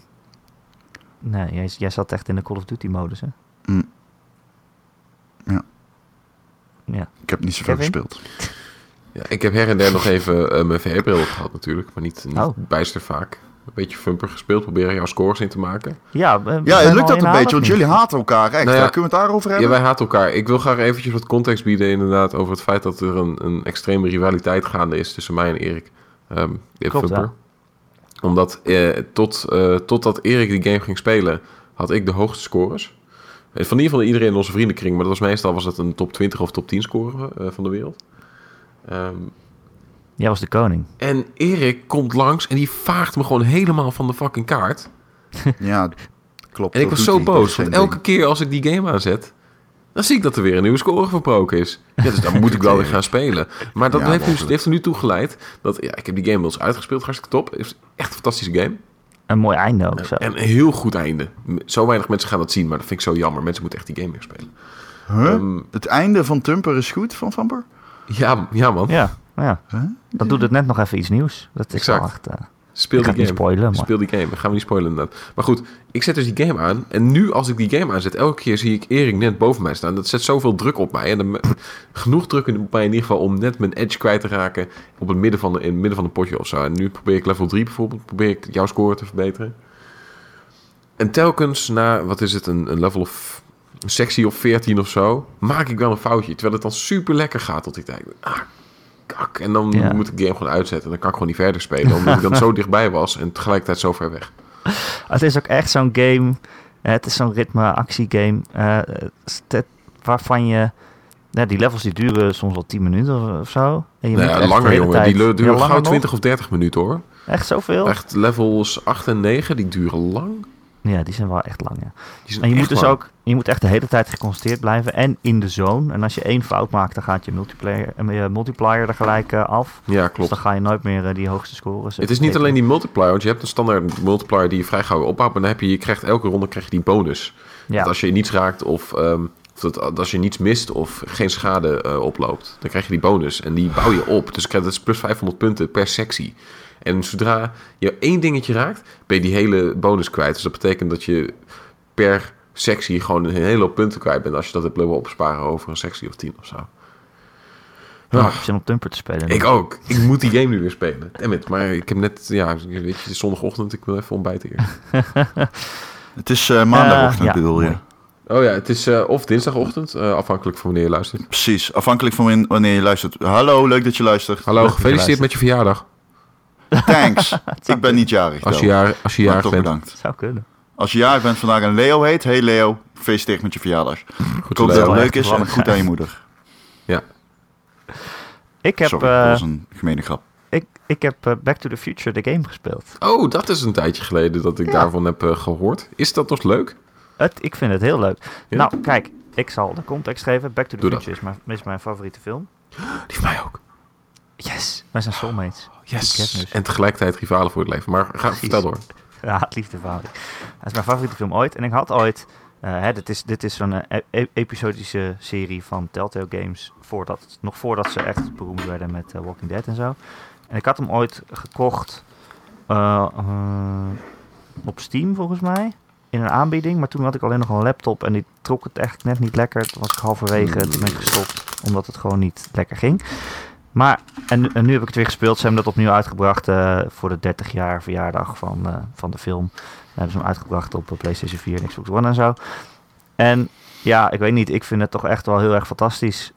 Nee, jij, jij zat echt in de Call of Duty modus, hè? Mm. Ja. Ja. Ik heb niet zoveel Kevin? gespeeld. Ja, ik heb her en der nog even eh, mijn VR-bril opgehaald natuurlijk, maar niet, niet Oh. bijster vaak. Een beetje fumper gespeeld, proberen jouw scores in te maken. Ja, we Ja, zijn lukt dat een beetje, want jullie haten elkaar echt. Nou ja? Kunnen we het daarover Ja, hebben? wij haten elkaar. Ik wil graag eventjes wat context bieden inderdaad over het feit dat er een, een extreme rivaliteit gaande is tussen mij en Erik. Ehm in Klopt, Fumper. Omdat eh, tot, eh, totdat Erik die game ging spelen, had ik de hoogste scores. Eh, Van in ieder geval iedereen in onze vriendenkring, maar dat was meestal was het een top 20 of top 10 score eh, van de wereld. Ehm, Jij was de koning. en Erik komt langs en die vaagt me gewoon helemaal van de fucking kaart. Ja, klopt. En ik was zo boos, want elke ding. keer als ik die game aanzet, Dan zie ik dat er weer een nieuwe score verbroken is. Ja, dus dan moet ik wel weer gaan spelen. Maar dat Ja, heeft, nu, mogelijk. heeft er nu toe geleid dat... Ja, ik heb die game wel eens uitgespeeld, hartstikke top. Het is echt een fantastische game. Een mooi einde ook zo. En een heel goed einde. Zo weinig mensen gaan dat zien, maar dat vind ik zo jammer. Mensen moeten echt die game weer spelen. Huh? Ehm, het einde van Tumper is goed van Vamper? ja, ja, man. Ja, ja. Huh? Dat doet het net nog even iets nieuws. Dat is Exact. wel echt... eh, Speel die game. spoilen, maar... Speel die game. Gaan we niet spoilen inderdaad. Maar goed, ik zet dus die game aan. En nu als ik die game aanzet, elke keer zie ik Erik net boven mij staan. Dat zet zoveel druk op mij. En dan, genoeg druk op mij in ieder geval om net mijn edge kwijt te raken op het midden van, de, in het midden van een potje of zo. En nu probeer ik level 3 bijvoorbeeld, probeer ik jouw score te verbeteren. En telkens na, wat is het, een, een level of, een sectie of 14 of zo, maak ik wel een foutje. Terwijl het dan super lekker gaat tot ik denk, ah, kak. En dan Ja. moet ik de game gewoon uitzetten. Dan kan ik gewoon niet verder spelen, omdat ik dan zo dichtbij was en tegelijkertijd zo ver weg. Het is ook echt zo'n game. eh, Het is zo'n ritme-actiegame. eh, het- het- waarvan je. Ja, die levels die duren soms wel 10 minuten of, zo. En je ja, langer jongen, tijd- die Ja, duren langer gauw nog? 20 of 30 minuten hoor. Echt zoveel? Echt levels 8 en 9, die duren lang. Ja, die zijn wel echt lang. Ja. En je moet dus lang. ook. Je moet echt de hele tijd geconcentreerd blijven. En in de zone. En als je één fout maakt, dan gaat je multiplayer, eh, je multiplier er gelijk eh, af. Ja, Dus klopt. dan ga je nooit meer eh, die hoogste scores. Het is niet alleen die multiplier, want je hebt een standaard multiplier die je vrij gauw opbouwt. Maar dan heb je, je krijgt elke ronde krijg je die bonus. Ja, Dat als je niets raakt of, ehm, of dat, als je niets mist of geen schade oploopt, dan krijg je die bonus. En die bouw je op. Dus dat is plus 500 punten per sectie. En zodra je één dingetje raakt, ben je die hele bonus kwijt. Dus dat betekent dat je per sectie gewoon een hele hoop punten kwijt bent. Als je dat hebt willen opsparen over een sectie of 10 of zo. ja, Ah. ik zin om Tumper te spelen. Ik ook. Ik moet die game nu weer spelen. Dammit. Maar ik heb net, ja, weet je, het is zondagochtend. Ik wil even ontbijten hier. Het is eh, maandagochtend Eh, ja, bedoel je? Oh ja, het is eh, of dinsdagochtend, eh, afhankelijk van wanneer je luistert. Precies, afhankelijk van wan- wanneer je luistert. Hallo, leuk dat je luistert. Hallo, Leuk dat je gefeliciteerd met je verjaardag. Thanks. ik ben niet jarig. Als je, jaar, als je Maar jarig toch bent. bedankt. Zou kunnen. Als je jarig bent vandaag en Leo heet, hey Leo, feliciteer met je verjaardag. Goed Ik hoop dat het leuk is en goed aan je moeder. Ik heb, Sorry, eh, dat was een gemene grap. ik, ik heb eh, Back to the Future, de game, gespeeld. Oh, dat is een tijdje geleden dat ik Ja. daarvan heb eh, gehoord. Is dat nog leuk? Het, ik vind het heel leuk. Ja? Nou, kijk, ik zal de context geven. Back to the Doe. Future is mijn, is mijn favoriete film. Die van mij ook. Yes, wij zijn soulmates. Yes. En tegelijkertijd rivalen voor het leven. Maar ga, Precies. vertel door. Ja, het liefde verhaal. Het is mijn favoriete film ooit. En ik had ooit... eh, hè, dit is, dit is zo'n eh, e- episodische serie van Telltale Games. Voordat, nog voordat ze echt beroemd werden met eh, Walking Dead en zo. En ik had hem ooit gekocht op Steam volgens mij. In een aanbieding. Maar toen had ik alleen nog een laptop en die trok het echt net niet lekker. Toen was ik halverwege, toen ben ik gestopt. Omdat het gewoon niet lekker ging. Maar, en, nu- heb ik het weer gespeeld. Ze hebben dat opnieuw uitgebracht eh, voor de 30 jaar verjaardag van, eh, van de film. Dan hebben ze hem uitgebracht op eh, PlayStation 4 en Xbox One en zo. En ja, ik weet niet. Ik vind het toch echt wel heel erg fantastisch.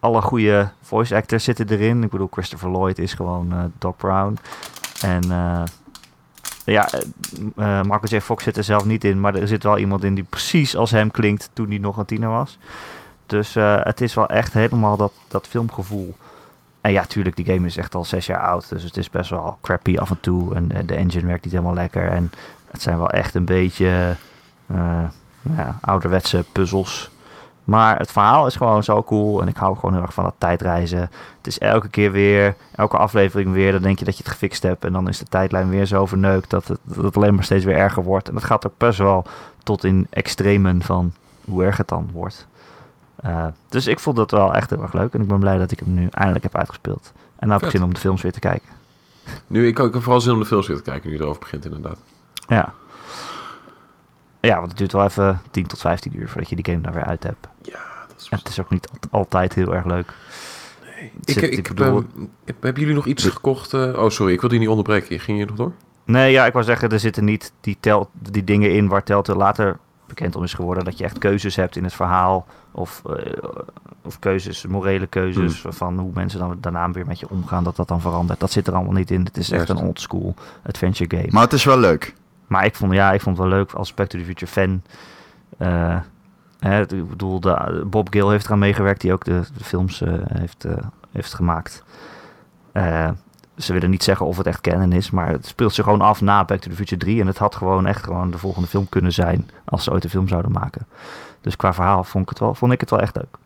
Alle goede voice actors zitten erin. Ik bedoel, Christopher Lloyd is gewoon Doc Brown. En ja, Michael J. Fox zit er zelf niet in. Maar er zit wel iemand in die precies als hem klinkt toen hij nog een tiener was. Dus het is wel echt helemaal dat, dat filmgevoel. En ja, tuurlijk, die game is echt al zes jaar oud. Dus het is best wel crappy af en toe. En eh, de engine werkt niet helemaal lekker. En het zijn wel echt een beetje eh, ja, ouderwetse puzzels. Maar het verhaal is gewoon zo cool. En ik hou gewoon heel erg van dat tijdreizen. Het is elke keer weer, elke aflevering weer. Dan denk je dat je het gefixt hebt. En dan is de tijdlijn weer zo verneukt dat het, dat het alleen maar steeds weer erger wordt. En dat gaat ook best wel tot in extremen van hoe erg het dan wordt. Eh, dus ik vond dat wel echt heel erg leuk. En ik ben blij dat ik hem nu eindelijk heb uitgespeeld. En nou heb ik zin om de films weer te kijken. Nu, ik, ik heb vooral zin om de films weer te kijken nu erover begint inderdaad. Ja. Ja, want het duurt wel even 10 tot 15 uur voordat je die game daar weer uit hebt. Ja, dat is... En het is ook niet al- altijd heel erg leuk. Het Ik, zit- ik, ik heb, bedoel- ehm, heb- hebben jullie nog iets gekocht? eh? oh, sorry, ik wilde je niet onderbreken. Ging je nog door? Nee, ja, ik wou zeggen, er zitten niet die, tel, die dingen in waar Telltale later bekend om is geworden. Dat je echt keuzes hebt in het verhaal. Of, eh, of keuzes, morele keuzes. Van hoe mensen dan daarna weer met je omgaan. Dat dat dan verandert. Dat zit er allemaal niet in. Het is echt Juist. een oldschool adventure game. Maar het is wel leuk. Maar ik vond, ja, ik vond het wel leuk als Back to the Future fan. Eh, hè, het- ik bedoel, de, Bob Gill heeft eraan meegewerkt, die ook de, de films eh, heeft, heeft gemaakt. Eh, ze willen niet zeggen of het echt canon is, maar het speelt zich gewoon af na Back to the Future 3. En het had gewoon echt gewoon de volgende film kunnen zijn als ze ooit een film zouden maken. Dus qua verhaal vond ik het wel, vond ik het wel echt leuk.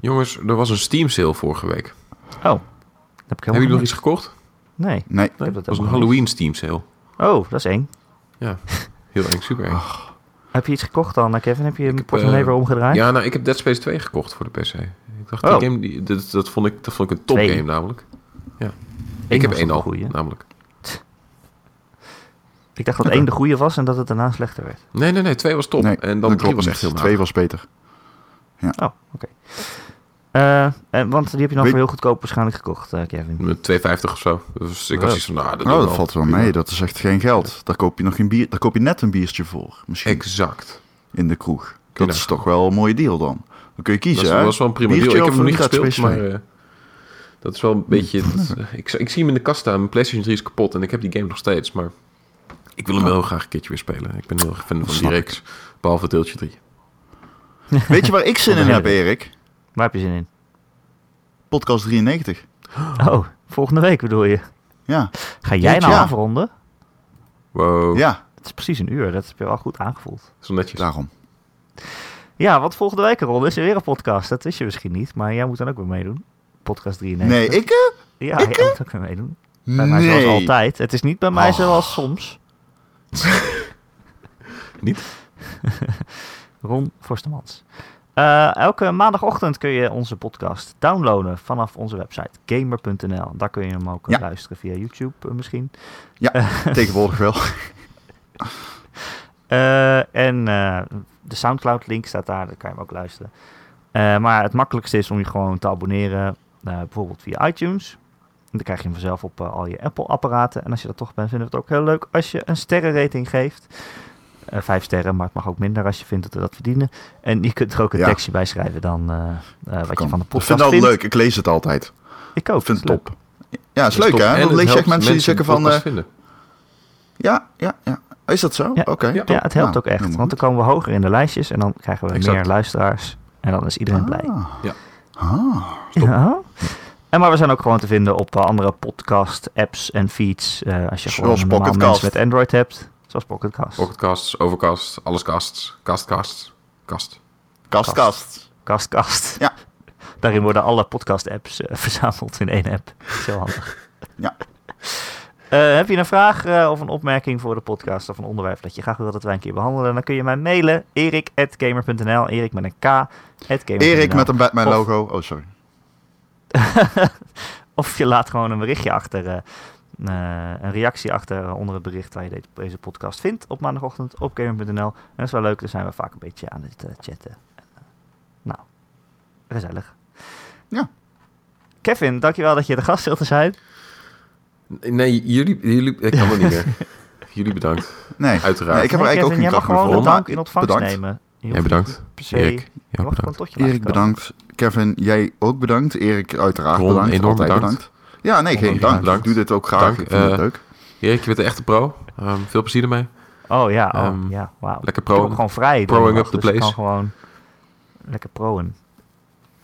Jongens, er was een Steam sale vorige week. Oh, heb ik Hebben jullie nog iets gekocht? Nee, Nee. ik heb dat was een niet. Halloween Steam sale. Oh, dat is eng. Ja, heel eng, super eng. Heb je iets gekocht dan, Kevin? Heb je een portemonnee eh, weer omgedraaid? Ja, nou, ik heb Dead Space 2 gekocht voor de PC. Ik dacht, Oh. die game, die, dat, dat, vond ik, dat vond ik een top Twee. game namelijk. Ja. Ik heb één al, goeie? namelijk. Ik dacht dat één de goede was en dat het daarna slechter werd. Nee, nee, nee, 2 was top. Nee, en dan dat 3 klopt was echt heel Twee was beter. Oh, oké. Eh, en, want die heb je dan Weet- voor heel goedkoop waarschijnlijk gekocht, eh, Kevin. Met 2,50 of zo. Dus ik had Oh. zoiets van, nou, dat, Oh, dat valt wel mee. Dat is echt geen geld. Daar koop je nog geen bier. Daar koop je net een biertje voor. Misschien Exact. in de kroeg. Dat is toch wel een mooie deal dan. Dan kun je Dat kiezen. hè? was wel een prima Biertje deal. Ik heb hem nog niet gespeeld, maar eh, dat is wel een beetje... dat- ik, ik zie hem in de kast staan. Mijn PlayStation 3 is kapot en ik heb die game nog steeds. Maar ik wil hem wel heel graag een keertje weer spelen. Ik ben heel erg fan van die reeks. Behalve deeltje 3. Weet je waar ik zin in heb, Erik? Waar heb je zin in? Podcast 93. Oh, volgende week bedoel je. Ja. Ga jij nou Ja. afronden? Wow, Ja, Het is precies een uur, dat heb je wel goed aangevoeld. zo netjes. daarom. Ja, want volgende week, Ron, is er weer een podcast. Dat wist je misschien niet, maar jij moet dan ook weer meedoen. Podcast 93. Nee, ik? eh? Ja, ik, jij moet ook weer meedoen. Bij mij Nee. zoals altijd. Het is niet bij mij Oh. zoals soms. Niet? Ron Forstemans. Eh, elke maandagochtend kun je onze podcast downloaden vanaf onze website gamer.nl. Daar kun je hem ook eh, Ja. luisteren via YouTube eh, misschien. Tegenwoordig wel. Eh, en eh, de Soundcloud link staat daar, daar kan je hem ook luisteren. Eh, maar het makkelijkste is om je gewoon te abonneren, eh, bijvoorbeeld via iTunes. En dan krijg je hem vanzelf op eh, al je Apple-apparaten. En als je dat toch bent, vinden we het ook heel leuk als je een sterrenrating geeft. Eh, vijf sterren, maar het mag ook minder als je vindt dat we dat verdienen. En je kunt er ook een Ja. tekstje bij schrijven dan eh, eh, wat Kan. je van de Ik podcast vind het vindt. altijd leuk. Ik lees het altijd. Ik ook. Ik vind het leuk. top. Ja, is leuk top. hè? En Dan het lees je echt mensen die zeggen van... eh, ja, ja, ja. Is dat zo? Ja. Oké. Ja. Ja, het helpt Nou, ook echt. Want dan komen we hoger in de lijstjes en dan krijgen we Exact. meer luisteraars. En dan is iedereen blij. Ah. Ja. Ah. Ja. En maar we zijn ook gewoon te vinden op andere podcast apps en feeds. eh, als je gewoon Zoals een normaal Pocketcast. mens met Android hebt. Zoals Pocketcast. Pocketcasts, Overcast, alles casts, castcasts, kast. Kast, kast. Castcast. Ja. Daarin worden alle podcast apps eh, verzameld in één app. Dat is heel handig. Ja. Eh, heb je een vraag eh, of een opmerking voor de podcast of een onderwerp dat je graag wil dat wij een keer behandelen? Dan kun je mij mailen. erik.gamer.nl Erik met een k. Erik met een Batman Of- logo. Oh, sorry. of je laat gewoon een berichtje achter, eh, een reactie achter onder het bericht waar je de- deze podcast vindt op maandagochtend op gamer.nl. En dat is wel leuk, dan zijn we vaak een beetje aan het chatten. En, nou, gezellig. Ja. Kevin, dankjewel dat je de gast wilt zijn. Nee, jullie, jullie, ik kan het niet meer. Jullie bedankt. Nee. Uiteraard. Nee, ik heb er eigenlijk ook geen jij mag kracht meer gewoon voor. dank in ontvangst bedankt. nemen. Hoeft bedankt. niet Per se, Erik, gewoon bedankt. Erik, bedankt. Kevin, jij ook bedankt. Erik, uiteraard Ron, bedankt. enorm Altijd bedankt. Ja, nee, geen dank. bedankt. Ik doe dit ook graag. Dank, Ik vind het eh, leuk. Erik, je bent een echte pro. Ehm, veel plezier ermee. Oh ja, oh, Ehm, ja, wauw. Lekker Ik heb pro. ook gewoon vrij. proing up the dus ik place. kan gewoon lekker proen.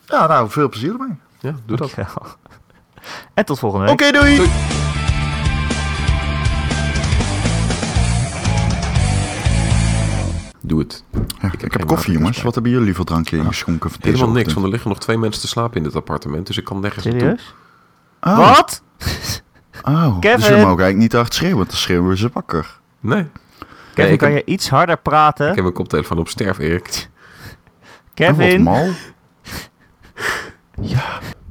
Ja, nou, veel plezier ermee. Ja, doe dat. En tot volgende week. Oké, doei. Doei. Doe het. Ja, ik, heb koffie, jongens. Wat hebben jullie voor drankje ingeschonken? voor deze Helemaal niks, want er liggen nog twee mensen te slapen in dit appartement. Dus ik kan nergens naartoe. Serieus? Oh, Wat? Oh, Kevin? dus we mogen eigenlijk niet hard schreeuwen, want dan schreeuwen we ze wakker. Nee. Kevin, ik kan heb- je iets harder praten? Ik heb een koptelefoon op sterf, Erik. Kevin? Wat mal. Ja,